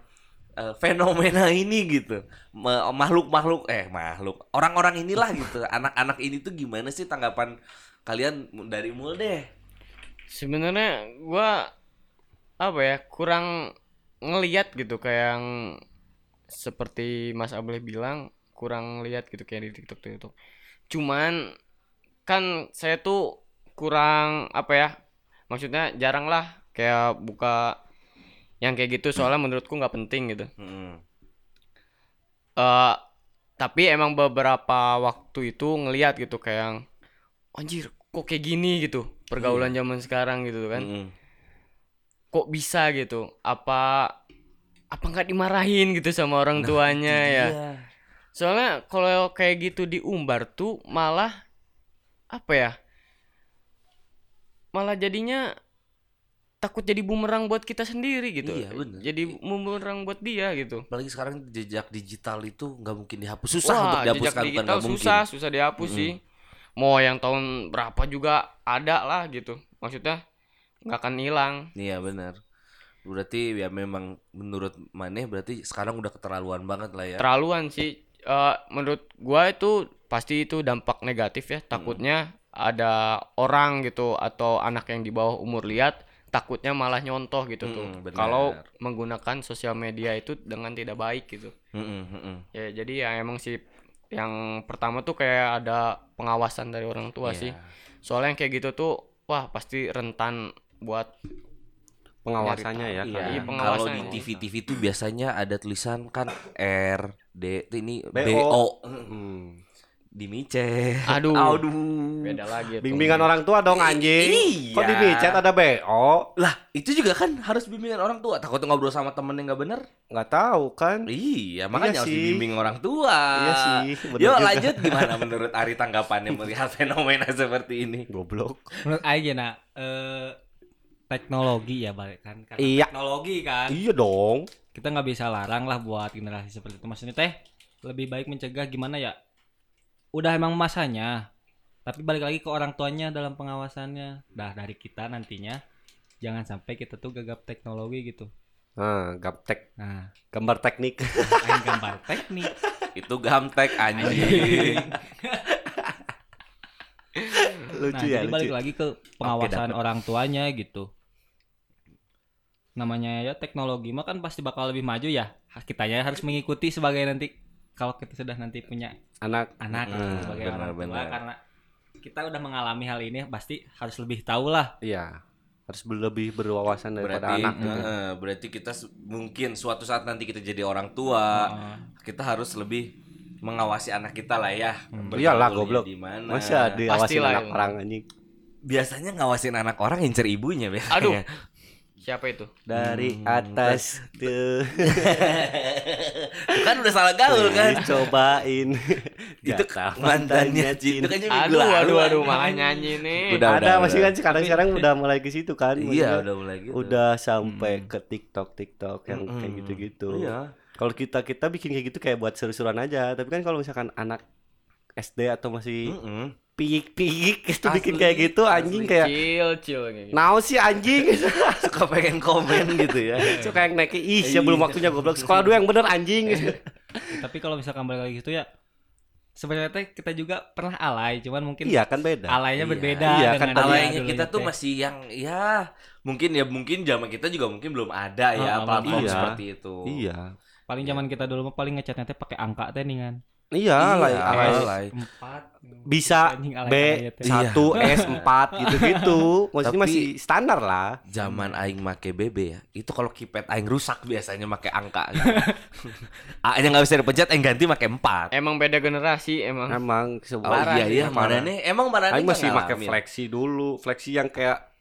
eh, fenomena ini gitu? Ma- Makhluk-makhluk eh makhluk orang-orang inilah gitu. Anak-anak ini tuh gimana sih tanggapan kalian dari mul deh? Sebenarnya gua apa ya kurang ngeliat gitu kayak yang seperti Mas Ableh bilang kurang lihat gitu kayak di TikTok TikTok. Cuman kan saya tuh kurang apa ya maksudnya jarang lah kayak buka yang kayak gitu soalnya menurutku nggak penting gitu. Mm-mm. eh tapi emang beberapa waktu itu ngelihat gitu kayak anjir kok kayak gini gitu pergaulan Iya. zaman sekarang gitu kan Mm-mm. kok bisa gitu apa apa nggak dimarahin gitu sama orang Nah, tuanya ya dia. soalnya kalau kayak gitu diumbar tuh malah apa ya malah jadinya takut jadi bumerang buat kita sendiri gitu Iya, bener. jadi bumerang buat dia gitu apalagi sekarang jejak digital itu nggak mungkin dihapus susah Wah, untuk jejak dihapuskan bukan digital nggak mungkin susah susah dihapus Mm-mm. sih mau yang tahun berapa juga ada lah gitu. Maksudnya nggak akan hilang. Iya benar. Berarti ya memang menurut Maneh berarti sekarang udah keterlaluan banget lah ya. Terlaluan sih. Eh, menurut gua itu pasti itu dampak negatif ya. Takutnya ada orang gitu atau anak yang di bawah umur lihat takutnya malah nyontoh gitu tuh. Mm, benar. kalau menggunakan sosial media itu dengan tidak baik gitu. Mm-mm, mm-mm. ya jadi ya emang sih yang pertama tuh kayak ada pengawasan dari orang tua Iya. sih soalnya yang kayak gitu tuh wah pasti rentan buat pengawasannya ya Iya, Iya, kalau di ya. TV-TV itu biasanya ada tulisan kan R D itu ini BO. BO Hmm. Di mice. Aduh. Aduh. beda lagi tuh. bimbingan orang tua dong anjing Iya. kok di micet ada BO Lah, itu juga kan harus bimbingan orang tua. Takut ngobrol sama temen yang nggak bener. nggak tahu kan Iya, makanya harus sih. dibimbing orang tua. iya sih bener Yuk juga. lanjut gimana menurut Ari tanggapannya melihat fenomena seperti ini? goblok Menurut Aing nah eh teknologi ya balik kan karena Iya. teknologi kan iya dong kita nggak bisa larang lah buat generasi seperti itu maksudnya teh lebih baik mencegah gimana ya udah emang masanya tapi balik lagi ke orang tuanya dalam pengawasannya. Dah dari kita nantinya jangan sampai kita tuh gagap teknologi gitu. Nah gaptek nah. Gambar teknik. Aing gambar teknik. Itu gamtek anjing. nah lucu ya jadi balik lucu. lagi ke pengawasan dapet. orang tuanya gitu. Namanya ya teknologi mah kan pasti bakal lebih maju ya. Kitanya harus mengikuti sebagai nanti kalau kita sudah nanti punya anak anak Hmm, gitu, sebagai benar, orang tua benar. karena kita udah mengalami hal ini pasti harus lebih tahu lah iya harus lebih berwawasan daripada Berarti, anak gitu. eh, berarti kita mungkin suatu saat nanti kita jadi orang tua, Heeh. kita harus lebih mengawasi anak kita lah ya. Iyalah, Bergaulnya goblok. Di mana? masa diawasin Pastilah anak itu. orang anjing Biasanya ngawasin anak orang incer ibunya biasanya. Aduh. siapa itu dari Hmm, atas tuh kan udah salah gaul kan. cobain Itu Jatah mantannya Jin. Itu kan aduh aduh aduh malah nyanyi nih Udah, ada masih kan sekarang sekarang udah mulai ke situ kan Iya, maksudnya udah mulai gitu. udah sampai ke TikTok TikTok yang kayak Mm-mm. gitu-gitu Iya. kalau kita kita bikin kayak gitu kayak buat seru-seruan aja tapi kan kalau misalkan anak SD atau masih Mm-mm. Piyik-piyik itu Asli, bikin kayak gitu anjing kayak cil cil kayak gitu. Nau sih anjing Suka pengen komen gitu ya. Suka yang naik ih ya belum waktunya goblok Sekolah dulu yang bener anjing tapi kalau misalkan balik lagi gitu ya sebenarnya kita juga pernah alay cuman mungkin Iya kan beda alaynya Iya. berbeda Iya, kan Alaynya kita tuh teh. masih yang ya mungkin ya mungkin zaman kita juga mungkin belum ada ya Ah, platform iya. seperti itu. Iya paling zaman kita dulu mah paling ngechatnya teh pakai angka teh nih kan Iya lah Iya, alay. alay. empat Bisa B alay-alay teh. Iya. 1 S 4 gitu-gitu Maksudnya Tapi- masih standar lah Zaman aing make BB ya. Itu kalau keypad aing rusak biasanya make angka gitu. A-nya nggak bisa dipencet aing ganti make 4. emang beda generasi emang Emang Oh sebuah iya iya, mana nih? Emang mana Aing masih pakai fleksi dulu Fleksi yang kayak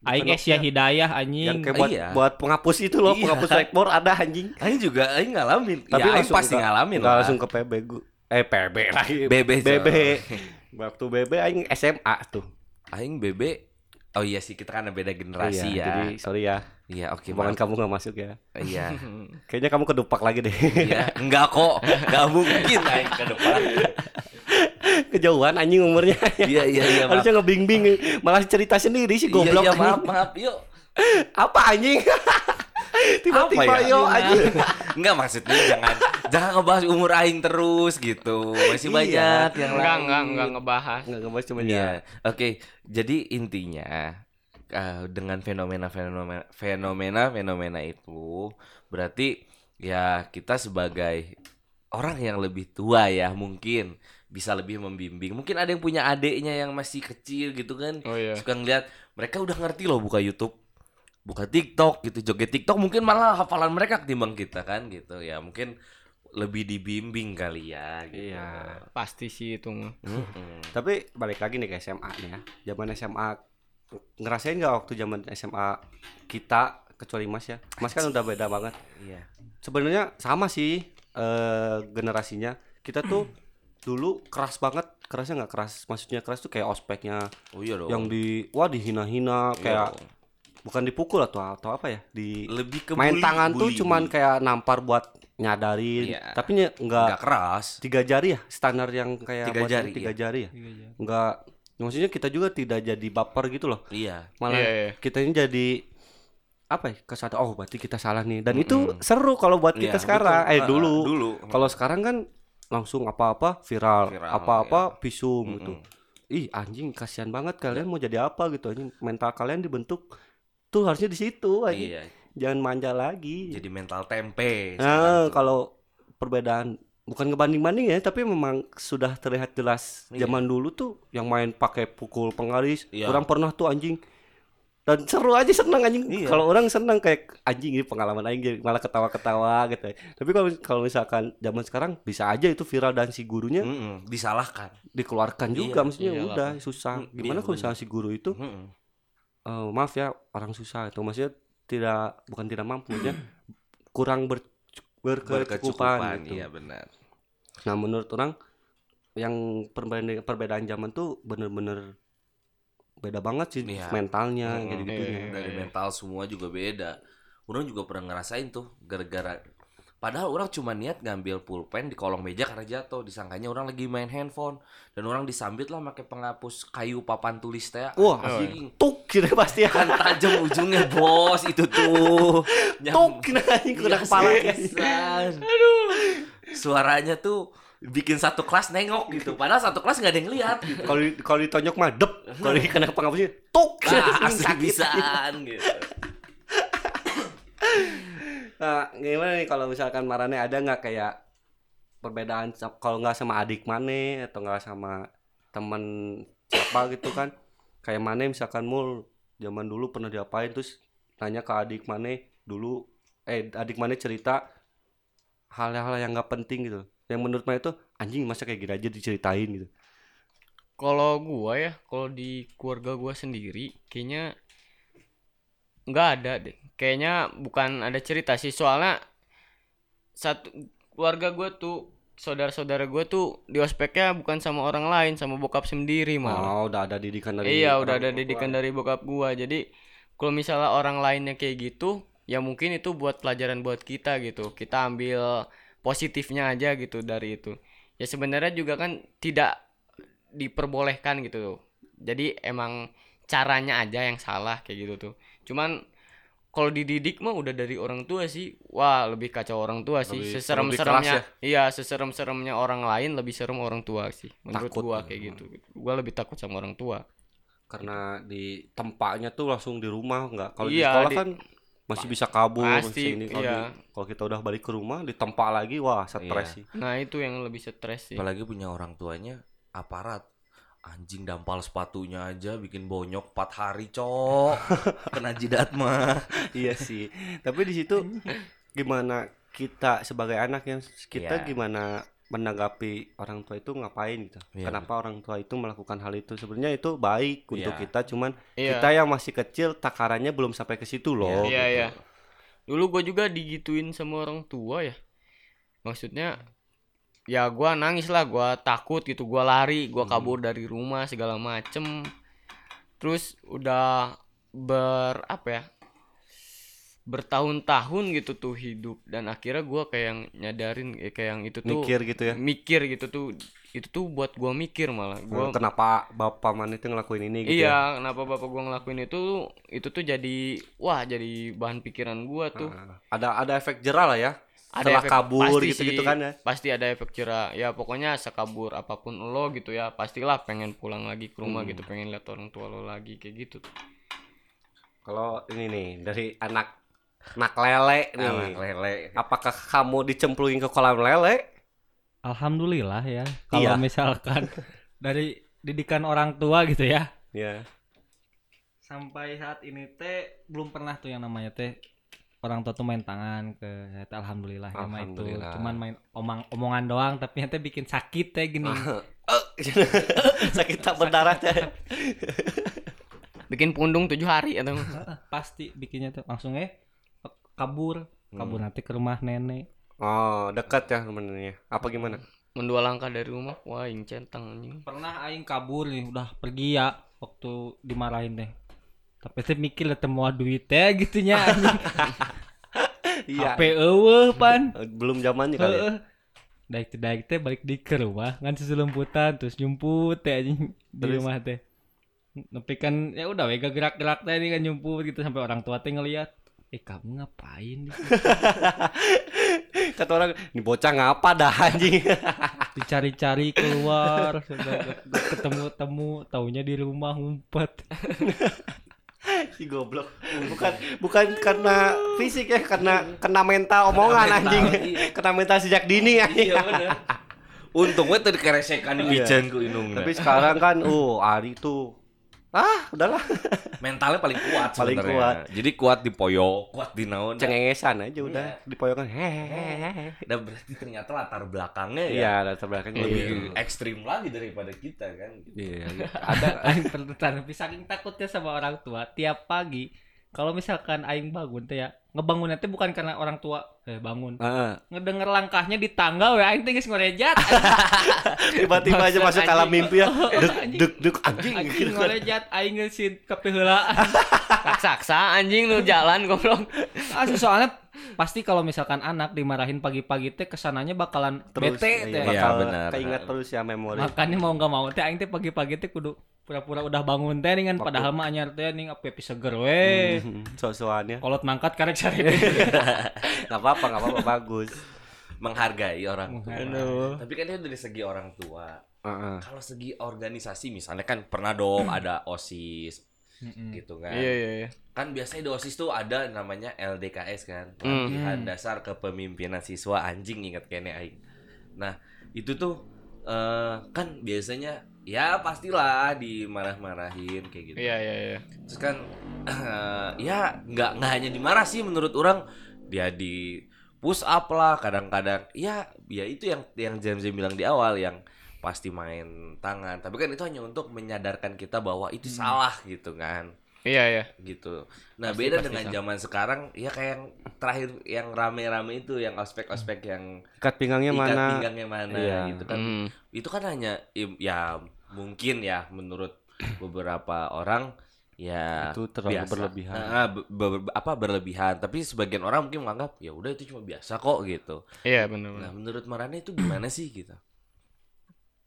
Aing es ya hidayah yang anjing kayak buat Iya. buat penghapus itu loh, Iya. penghapus whiteboard ada anjing. Aing juga aing ngalamin. Tapi ya, langsung pasti nggak- ngalamin lah. langsung ke PB gu- eh PB lagi. BB, BB. so. Waktu BB aing SMA tuh. Aing BB Oh iya sih kita kan ada beda generasi Iya, ya. Jadi sorry ya. Iya oke maaf. kamu nggak masuk ya. Iya. Kayaknya kamu kedupak lagi deh. Iya, enggak kok. Enggak mungkin aing ke depan. Kejauhan anjing umurnya. Iya iya iya. Harusnya ngebing-bing malah cerita sendiri sih goblok. Iya, iya maaf maaf yuk. Apa anjing? Tiba-tiba Apa ya? yo anjing. Enggak maksudnya jangan jangan ngebahas umur aing terus gitu. Masih Iya. banyak yang enggak lain. enggak enggak ngebahas Enggak ngebahas cuma Iya. ya. Oke, jadi intinya eh, dengan fenomena-fenomena fenomena-fenomena itu berarti ya kita sebagai orang yang lebih tua ya mungkin bisa lebih membimbing. Mungkin ada yang punya adiknya yang masih kecil gitu kan. oh iya Suka ngeliat mereka udah ngerti loh buka YouTube, buka TikTok gitu, joget TikTok mungkin malah hafalan mereka ketimbang kita kan gitu. Ya mungkin lebih dibimbing kali ya gitu. Iya. Pasti sih itu mah. Mm-mm. Tapi balik lagi nih ke SMA nih ya. Zaman SMA ngerasain nggak waktu zaman SMA kita kecuali Mas ya. Mas kan udah beda banget. Iya. Sebenarnya sama sih eh generasinya. Kita tuh dulu keras banget. Kerasnya nggak keras. Maksudnya keras tuh kayak ospeknya Oh iya dong. yang di wah dihina-hina Iya kayak dong. bukan dipukul atau atau apa ya? Di lebih ke main bully- tangan tuh bully, cuman bully. kayak nampar buat nyadarin. Iya. Tapi nggak nggak keras. tiga jari ya standar yang kayak Tiga jari, tiga iya. jari ya nggak maksudnya kita juga tidak jadi baper gitu loh Iya. malah Iya, iya. kita ini jadi apa ya kesadaran oh berarti kita salah nih dan itu seru kalau buat kita Iya, sekarang betul. eh dulu ah, dulu. kalau sekarang kan langsung apa-apa viral, Viral, apa-apa visum gitu Mm-mm. ih anjing kasihan banget kalian mau jadi apa gitu anjing mental kalian dibentuk tuh harusnya di situ anjing Iya. Jangan manja lagi Jadi mental tempe. Nah, kalau perbedaan bukan ngebanding-banding ya, tapi memang sudah terlihat jelas. Iya. Zaman dulu tuh yang main pakai pukul penggaris, Iya. orang pernah tuh anjing. Dan seru aja senang anjing. Iya. Kalau orang senang kayak anjing ini pengalaman aing jadi malah ketawa-ketawa gitu. Tapi kalau kalau misalkan zaman sekarang bisa aja itu viral dan si gurunya Mm-mm, disalahkan. dikeluarkan juga Iya, maksudnya iyalah, udah susah. Mm, Gimana iya, kalau misalnya si guru itu Mm-mm. eh, maaf ya orang susah itu maksudnya tidak bukan tidak mampu maksudnya kurang ber, berkecukupan Berkecukupan, gitu. iya benar. Nah menurut orang yang perbedaan perbedaan zaman tuh bener-bener beda banget sih Iya. mentalnya Mm, gitu iya. Dari mental semua juga beda. Orang juga pernah ngerasain tuh gara-gara Padahal orang cuma niat ngambil pulpen di kolong meja karena jatuh. Disangkanya orang lagi main handphone dan orang disambit lah pakai penghapus kayu papan tulis teh. Wah, anjing. Tuk gitu pasti ya. kan tajam ujungnya bos itu tuh. Tuk kena anjing kena Iya, kepala. Aduh. Suaranya tuh bikin satu kelas nengok gitu. Padahal satu kelas nggak ada yang lihat gitu. Kalau di- kalau ditonjok mah dep, kalau kena penghapusnya tuk. Nah, asli bisaan gitu. Nah, gimana nih kalau misalkan Marane ada nggak kayak perbedaan kalau nggak sama adik Mane atau nggak sama teman siapa gitu kan? Kayak Mane misalkan mul zaman dulu pernah diapain terus nanya ke adik Mane dulu eh adik Mane cerita hal-hal yang nggak penting gitu. Yang menurut Mane itu anjing masa kayak gini aja diceritain gitu. Kalau gua ya, kalau di keluarga gua sendiri kayaknya nggak ada deh. Kayaknya bukan ada cerita sih soalnya satu keluarga gua tuh saudara-saudara gua tuh di ospeknya bukan sama orang lain, sama bokap sendiri malah. Oh, udah ada didikan dari Iya, udah ada didikan dari bokap gua. Jadi kalau misalnya orang lainnya kayak gitu, ya mungkin itu buat pelajaran buat kita gitu. Kita ambil positifnya aja gitu dari itu. Ya sebenarnya juga kan tidak diperbolehkan gitu tuh. Jadi emang caranya aja yang salah kayak gitu tuh. Cuman kalau dididik mah udah dari orang tua sih. Wah, lebih kacau orang tua sih. Lebih- Seserem-seremnya. lebih Iya, seserem-seremnya orang lain lebih serem orang tua sih. Menurut Takut gua ya. kayak gitu. Gua lebih takut sama orang tua. karena di tempatnya tuh langsung di rumah nggak kalau di Iya, sekolah di- kan masih bisa kabur Pasti, masih ini kalau iya. di- kalau kita udah balik ke rumah di tempat lagi wah stres Iya. sih Nah itu yang lebih stres sih. Apalagi punya orang tuanya aparat. Anjing dampal sepatunya aja bikin bonyok 4 hari, Cok. Kena jidat mah. iya sih tapi di situ gimana kita sebagai anak yang kita Iya. gimana menanggapi orang tua itu ngapain gitu Iya, kenapa orang tua itu melakukan hal itu sebenarnya itu baik untuk Iya. kita cuman Iya. kita yang masih kecil takarannya belum sampai ke situ loh Iya gitu. iya. Dulu gue juga digituin sama orang tua ya. Maksudnya ya gua nangis lah, gua takut gitu, gua lari, gua kabur dari rumah segala macem. Terus udah ber apa ya? bertahun-tahun gitu tuh hidup dan akhirnya gua kayak yang nyadarin eh, kayak yang itu tuh mikir gitu ya mikir gitu tuh itu tuh buat gua mikir malah gua kenapa bapak man itu ngelakuin ini gitu ya? Iya, kenapa bapak gua ngelakuin itu? Itu tuh jadi wah jadi bahan pikiran gua tuh. Ah, ada ada efek jerah lah ya ada setelah efek- kabur gitu-gitu kan ya Pasti ada efek jerah. Ya pokoknya sekabur apa pun lo gitu ya, pastilah pengen pulang lagi ke rumah Hmm. gitu, pengen lihat orang tua lo lagi kayak gitu. kalau ini nih dari anak anak lele nih Anak lele. apakah kamu dicemplungin ke kolam lele Alhamdulillah ya. Kalau Iya. misalkan dari didikan orang tua gitu ya. ya Sampai saat ini teh belum pernah tuh yang namanya teh orang tua tuh main tangan ke saya teh alhamdulillah ya itu Alhamdulillah. cuman main omong omongan doang tapi nanti bikin sakit teh gini Eh, sakit tak berdarah teh. bikin pundung tujuh hari atau pasti bikinnya tuh langsung eh kabur kabur Hmm. nanti ke rumah nenek Oh, dekat ya sebenarnya. Apa gimana? mendua langkah dari rumah wah ing centang anjing pernah aing kabur nih udah pergi ya waktu dimarahin teh tapi teh mikir lah moal duit teh gitunya Iya. HP eueuh pan Belum zamannya kali. ya? Daik teh daik teh balik di ke rumah ngan seselemputan terus nyumput teh anjing di rumah teh. Tapi kan ya udah wega gerak-gerak teh ini kan nyumput gitu sampai orang tua teh ngeliat eh kamu ngapain di sini?" Kata orang, ini bocah ngapa dah anjing. dicari-cari keluar ketemu-temu taunya di rumah ngumpet si goblok. Bukan bukan karena fisik ya, karena kena mental omongan anjing. Kena mental sejak dini anjing. Iya bener. Untungnya tadi keresekan di Iya. inung. Tapi sekarang kan, uh, Ari tuh ah, udahlah. mentalnya paling kuat Paling sebenarnya. kuat. Jadi kuat di poyo, kuat di naon. Cengengesan aja udah Iya. dipoyokan. Hehehe. Dan berarti ternyata latar belakangnya ya Iya, latar belakangnya lebih gitu. ekstrim lagi daripada kita kan. Iya, ada aing tertekan tapi saking takutnya sama orang tua tiap pagi kalau misalkan aing bangun teh ya ngebangunnya teh bukan karena orang tua eh bangun Heeh. ngedenger langkahnya di tangga we aing teh geus ngorejat Tiba-tiba aja masuk ke alam mimpi ya. Dek Anjing. dek dek anjing anjing ngorejat aing ngeusin kape heula raksasa anjing lu jalan goblok ah soalnya pasti kalau misalkan anak dimarahin pagi-pagi teh ke sananya bakalan Terus bete iya, teh Iya, bakal benar. keingat terus ya memori. makanya mau nggak mau teh aing teh pagi-pagi teh kudu pura-pura udah bangun teh nih kan padahal mah anyar teh ning api api seger we Hmm, So-soannya. kolot mangkat karek sare Gak apa-apa, gak apa-apa bagus. Menghargai orang tua. Aduh. Tapi kan itu dari segi orang tua. Heeh. Kalau segi organisasi misalnya kan pernah dong ada OSIS gitu kan. iya iya iya Kan biasanya di OSIS tuh ada namanya LDKS kan, Hmm. latihan dasar kepemimpinan siswa anjing ingat kayaknya aing. Nah, itu tuh eh kan biasanya ya pastilah dimarah-marahin kayak gitu. iya iya iya Terus kan eh, ya nggak nggak hanya dimarah sih menurut orang dia di push up lah kadang-kadang ya ya itu yang yang James bilang di awal yang pasti main tangan tapi kan itu hanya untuk menyadarkan kita bahwa itu salah gitu kan iya iya gitu nah Pasti- beda pasti dengan salah. zaman sekarang ya kayak yang terakhir yang rame-rame itu yang ospek-ospek yang Ikat pinggangnya ikat mana? pinggangnya mana Iya. gitu kan Hmm. itu kan hanya im- ya mungkin ya menurut beberapa orang ya Itu terlalu biasa. berlebihan. Nah, be- be- apa berlebihan tapi sebagian orang mungkin menganggap ya udah itu cuma biasa kok gitu iya benar nah menurut Marane itu gimana sih gitu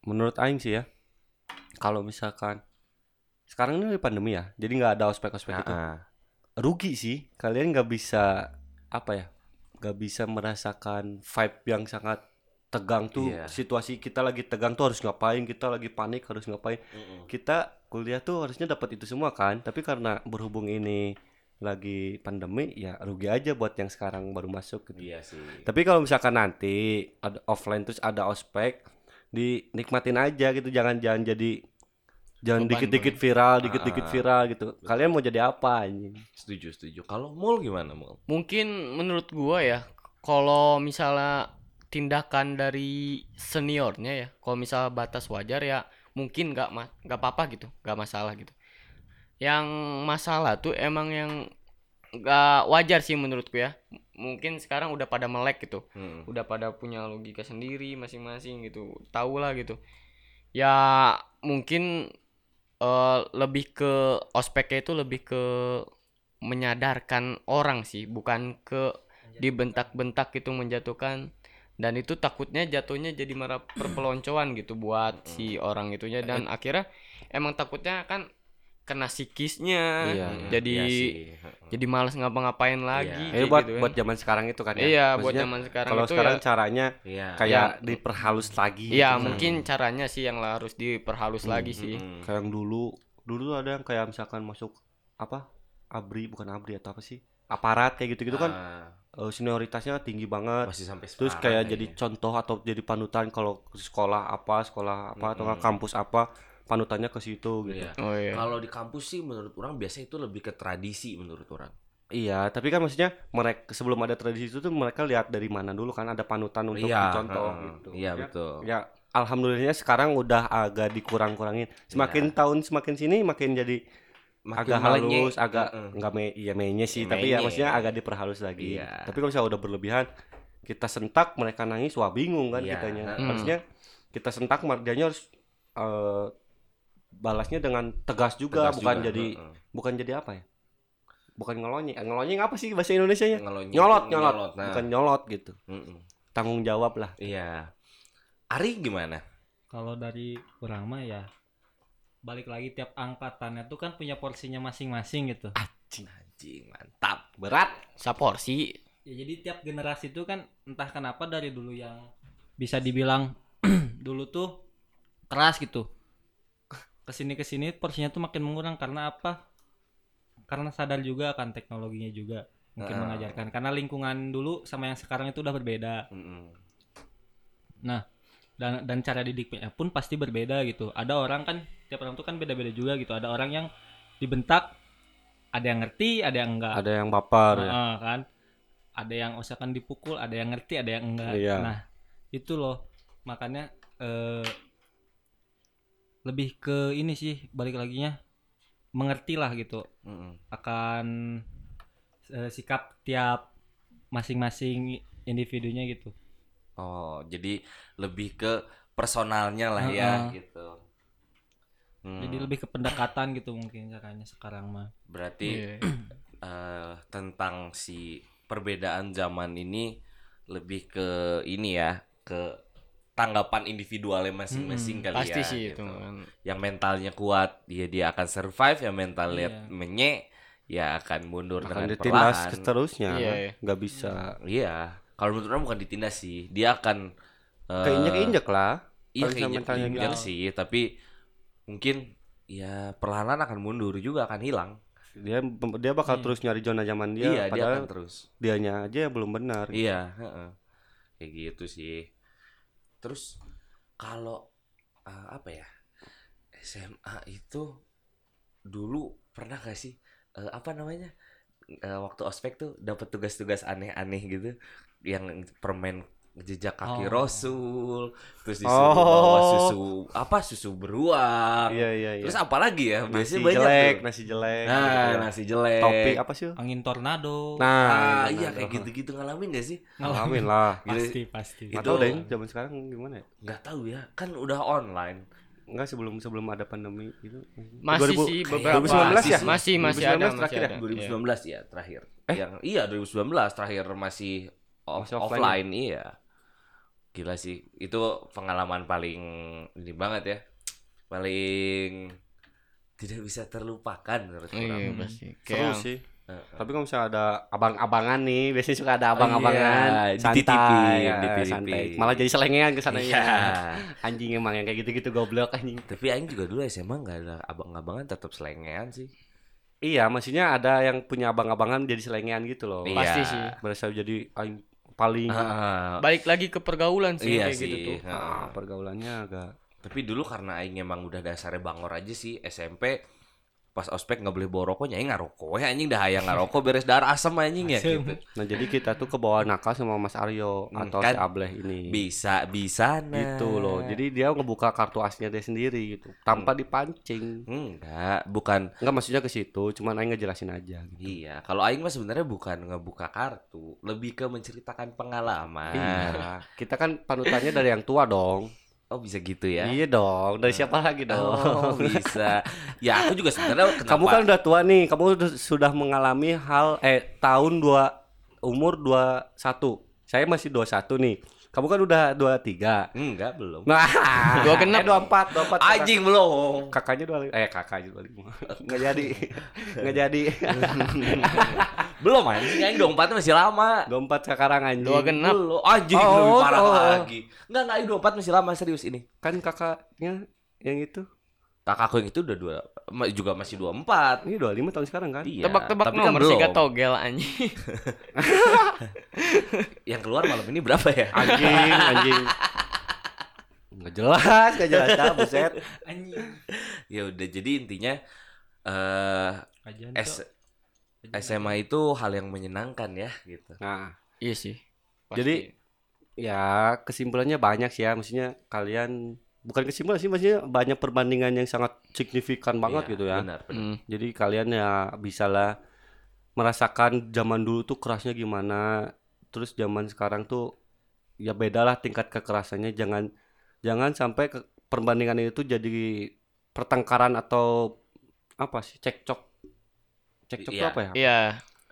Menurut Aing sih ya, kalau misalkan sekarang ini lagi pandemi ya, jadi nggak ada ospek-ospek itu. Ah, ah. Rugi sih, kalian nggak bisa apa ya, nggak bisa merasakan vibe yang sangat tegang tuh. Iya. Situasi kita lagi tegang tuh harus ngapain, kita lagi panik harus ngapain. Mm-mm. Kita kuliah tuh harusnya dapat itu semua kan, tapi karena berhubung ini lagi pandemi ya rugi aja buat yang sekarang baru masuk gitu. iya sih Tapi kalau misalkan nanti ada offline terus ada ospek, dinikmatin aja gitu, jangan jangan jadi jangan dikit-dikit viral, dikit-dikit Ah. viral gitu. Kalian mau jadi apa anjing? setuju setuju kalau mall gimana mall mungkin menurut gua ya kalau misalnya tindakan dari seniornya ya kalau misalnya batas wajar ya mungkin nggak ma- nggak apa-apa gitu nggak masalah gitu yang masalah tuh emang yang nggak wajar sih menurutku ya mungkin sekarang udah pada melek gitu. Mm. udah pada punya logika sendiri masing-masing gitu. Tahu lah gitu. Ya mungkin eh, lebih ke ospeknya itu lebih ke menyadarkan orang sih bukan ke dibentak-bentak gitu menjatuhkan. Dan itu takutnya jatuhnya jadi marah perpeloncoan gitu buat si orang itunya. Dan akhirnya emang takutnya kan kena psikisnya Iya, jadi Iya sih. jadi malas ngapa-ngapain lagi Iya. Eh kayak buat gitu kan. buat zaman sekarang itu kan ya. iya buat zaman sekarang Kalau itu sekarang ya caranya Iya. kayak Yang- diperhalus lagi. Iya gitu. mungkin caranya sih yang harus diperhalus Hmm, lagi sih. Mm-mm. kayak yang dulu dulu ada yang kayak misalkan masuk apa abri bukan abri atau apa sih aparat kayak gitu gitu kan Ah, eh, senioritasnya tinggi banget masih sampai terus kayak jadi kayaknya. contoh atau jadi panutan kalau ke sekolah apa sekolah apa atau nggak Mm-mm. kampus apa panutannya ke situ gitu Iya. Oh iya. Kalau di kampus sih menurut orang biasa itu lebih ke tradisi menurut orang. Iya, tapi kan maksudnya mereka sebelum ada tradisi itu tuh mereka lihat dari mana dulu kan ada panutan untuk Iya, dicontoh heeh. gitu. Iya, Ya, betul. Ya, alhamdulillahnya sekarang udah agak dikurang-kurangin. Semakin Iya. tahun semakin sini makin jadi Makin agak melenyek. halus, agak Heeh. enggak me iya mainnya sih, Ya, tapi ya maksudnya agak diperhalus lagi. Iya. Tapi kalau misalnya udah berlebihan, kita sentak mereka nangis, wah bingung kan Iya, kitanya. heeh. Harusnya kita sentak mardianya harus eh, balasnya dengan tegas juga, Tegas bukan juga, jadi heeh. bukan jadi apa ya? Bukan ngelonyek. Eh, Ngelonyek apa sih bahasa Indonesianya? Ngelonyek, Nyolot, nyolot. nyolot, nah. Bukan nyolot gitu. Heeh. Tanggung jawab lah. Iya. Ari gimana? Kalau dari orang mah ya balik lagi tiap angkatannya tuh kan punya porsinya masing-masing gitu. Anjing, anjing, mantap. Berat. Saporsi. Ya jadi tiap generasi itu kan entah kenapa dari dulu yang bisa dibilang dulu tuh keras gitu. Ke sini ke sini porsinya tuh makin mengurang karena apa? Karena sadar juga akan teknologinya juga mungkin Ah. mengajarkan karena lingkungan dulu sama yang sekarang itu udah berbeda. Heeh. dan dan cara didiknya pun pasti berbeda gitu ada orang kan tiap orang tuh kan beda-beda juga gitu ada orang yang dibentak ada yang ngerti ada yang enggak Ada yang baper ya. Heeh, kan ada yang usahakan dipukul ada yang ngerti ada yang enggak Iya. nah itu loh makanya eh, lebih ke ini sih balik lagi nya mengerti lah gitu Heeh. akan eh, sikap tiap masing-masing individunya gitu Oh, jadi lebih ke personalnya lah ya Heeh. gitu. Hmm, jadi lebih ke pendekatan gitu mungkin caranya sekarang mah berarti Iya. eh, tentang si perbedaan zaman ini lebih ke ini ya, ke tanggapan individualnya masing-masing kali Pasti ya. sih gitu. itu kan. Yang mentalnya kuat, dia dia akan survive, yang mentalnya Iya. menye ya akan mundur Akan dengan ditindas perlahan. seterusnya. Iya, kan? iya. Nggak bisa. Iya, kalau menurut orang bukan ditindas sih, dia akan eh, Keinjek-injek lah. Iya Kalau misalnya mentalnya keinjek gitu. sih, tapi mungkin ya perlahan akan mundur juga akan hilang. Dia dia bakal Hmm. terus nyari zona zaman dia, iya, dia akan terus. dianya aja yang belum benar. Iya, heeh. kayak gitu sih. Terus kalau eh, apa ya SMA itu dulu pernah gak sih eh, apa namanya Eh, waktu ospek tuh dapat tugas-tugas aneh-aneh gitu yang permen jejak kaki Oh. Rasul terus disuruh bawa Oh. susu apa susu beruang Iya iya iya. terus apa lagi ya nasi biasanya banyak jelek, tuh. nasi jelek. nah gitu ya. nasi jelek Topi apa sih? angin tornado Nah, ah, benar, iya kayak gitu-gitu ngalamin gak sih Ngalamin lah. pasti pasti Itu- tahu deh zaman sekarang gimana ya? nggak tahu ya kan udah online Enggak sebelum sebelum ada pandemi itu. Masih 2000 sih kayak beberapa. 2019 ya? Masih masih ada 2019 terakhir masih ya? ada. 2019 ya terakhir. Eh? Yang iya 2019 terakhir masih, off- Masih offline offline, iya. Gila sih, itu pengalaman paling ini banget ya. Paling tidak bisa terlupakan menurut Iya, orang. pasti. Seru sih. Heeh. Tapi kalau misalnya ada abang-abangan nih, biasanya suka ada Oh, abang-abangan, iya, santai, dititipin, ya, dititipin. santai. Malah jadi selengean ke sana Iya. Anjing emang yang kayak gitu-gitu goblok anjing. Tapi Aing juga dulu SMA nggak ada abang-abangan tetap selengean sih. Iya, maksudnya ada yang punya abang-abangan jadi selengean gitu loh. Iya. Pasti sih. Berasa jadi aing paling Ah, balik lagi ke pergaulan sih iya kayak gitu sih. tuh. Heeh. ah, pergaulannya agak Tapi dulu karena Aing emang udah dasarnya bangor aja sih SMP pas ospek nggak boleh bawa rokoknya Aing ngarokok ya anjing dah hayang ngarokok beres darah asam anjing ya Asem. gitu. Nah jadi kita tuh ke bawah nakal sama Mas Aryo Hmm, atau kan si Ableh ini. Bisa bisa nah. Gitu loh. Jadi dia ngebuka kartu asnya dia sendiri gitu, tanpa dipancing. enggak, bukan Enggak maksudnya ke situ, cuman aing ngejelasin aja gitu. iya. Kalau Aing mah sebenarnya bukan ngebuka kartu, lebih ke menceritakan pengalaman. Iya. Kita kan panutannya dari yang tua dong. Oh bisa gitu ya? Iya dong. Dari siapa lagi dong? Oh bisa. Ya aku juga sebenarnya kenapa? Kamu kan udah tua nih, kamu udah- sudah mengalami hal eh tahun dua umur 21. Saya masih 21 nih. Kamu kan udah 23. enggak belum. Nah, Dua genap. eh 24, 24. Anjing belum. Kakaknya dua eh kakaknya dua Nggak jadi. Nggak jadi. belum anjing Aing 24 masih lama. 24 sekarang anjing. Dua genap. Belum. Anjing Oh, lebih parah oh. lagi. Enggak enggak Aing 24 masih lama serius ini. Kan kakaknya yang itu. Kakakku yang itu udah dua juga masih 24. Ini 25 tahun sekarang kan? Iya. Tebak-tebak tapi kan nomor belum. sih gak togel anjing. Yang keluar malam ini berapa ya? Anjing, anjing. Nggak jelas, nggak jelas dah, buset. anjing ya udah jadi intinya eh kajian S SMA itu hal yang menyenangkan ya gitu. Nah, Iya sih. Pasti. Jadi, ya kesimpulannya banyak sih ya. Maksudnya kalian bukan kesimpulan sih, maksudnya banyak perbandingan yang sangat signifikan banget Iya, gitu ya. Benar, benar. Hmm. Jadi kalian ya bisalah merasakan zaman dulu tuh kerasnya gimana, terus zaman sekarang tuh ya bedalah tingkat kekerasannya. Jangan jangan sampai ke, perbandingan itu jadi pertengkaran atau apa sih cekcok. Cekcok itu Iya. apa ya? Iya,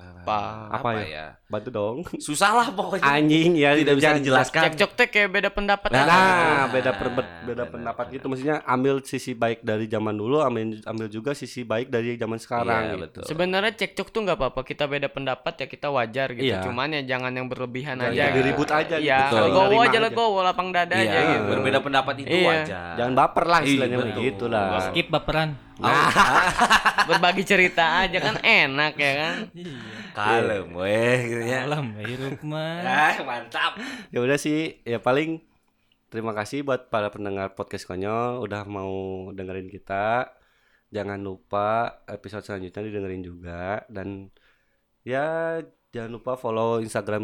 Ah, Pak. Apa ya? Bantu dong. Susah lah pokoknya. Anjing ya Tidak bisa dijelaskan. cekcok teh kayak beda pendapat Nah, aja. Nah, beda benar, beda benar, pendapat gitu. Maksudnya ambil sisi baik dari zaman dulu, ambil ambil juga sisi baik dari zaman sekarang. Iya, gitu. betul. Sebenarnya cekcok tuh nggak apa-apa, kita beda pendapat ya kita wajar gitu. Iya. Cuman ya jangan yang berlebihan Jangan aja. gitu. ribut aja gitu. Iya, legowo aja legowo, lapang dada Iya, aja gitu. berbeda pendapat itu Iya. wajar. Jangan baper lah Iya, istilahnya betul. begitu lah. Skip baperan. Berbagi cerita aja kan enak ya kan. Kalem weh gitu ya. Alam hirup mah. Ah, mantap. Ya udah sih, ya paling terima kasih buat para pendengar podcast konyol udah mau dengerin kita. Jangan lupa episode selanjutnya didengerin juga dan ya jangan lupa follow Instagram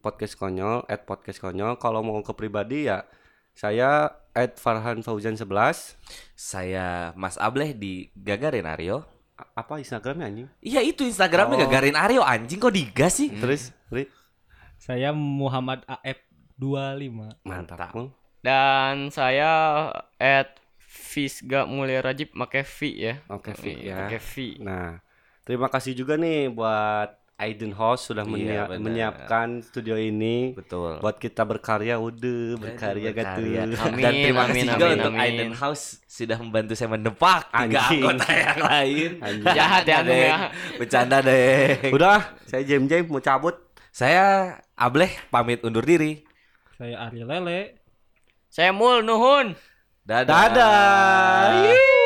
podcast konyol @podcast konyol. Kalau mau ke pribadi ya saya @farhanfauzan11 Saya Mas Ableh di Gagarin Aryo. A- apa Instagramnya anjing? Iya itu Instagramnya Oh. Gagarin Aryo anjing kok digas sih? Terus, Ri? Saya Muhammad AF 25. Mantap. Dan saya at Fisga Mulia Rajib pakai V ya. Oke, V ya. Pakai V. Nah, terima kasih juga nih buat Aiden Host sudah Iya, menia- menyiapkan studio ini Betul. buat kita berkarya udah berkarya gitu. Dan terima amin, kasih amin, juga untuk amin. Aiden House sudah membantu saya mendepak tiga Anjing. anggota yang lain. Anjing. Jahat ya ya. Bercanda deh. Udah, saya Jem Jem mau cabut. Saya Ableh pamit undur diri. Saya Ari Lele. Saya Mul Nuhun. Dadah. Dadah.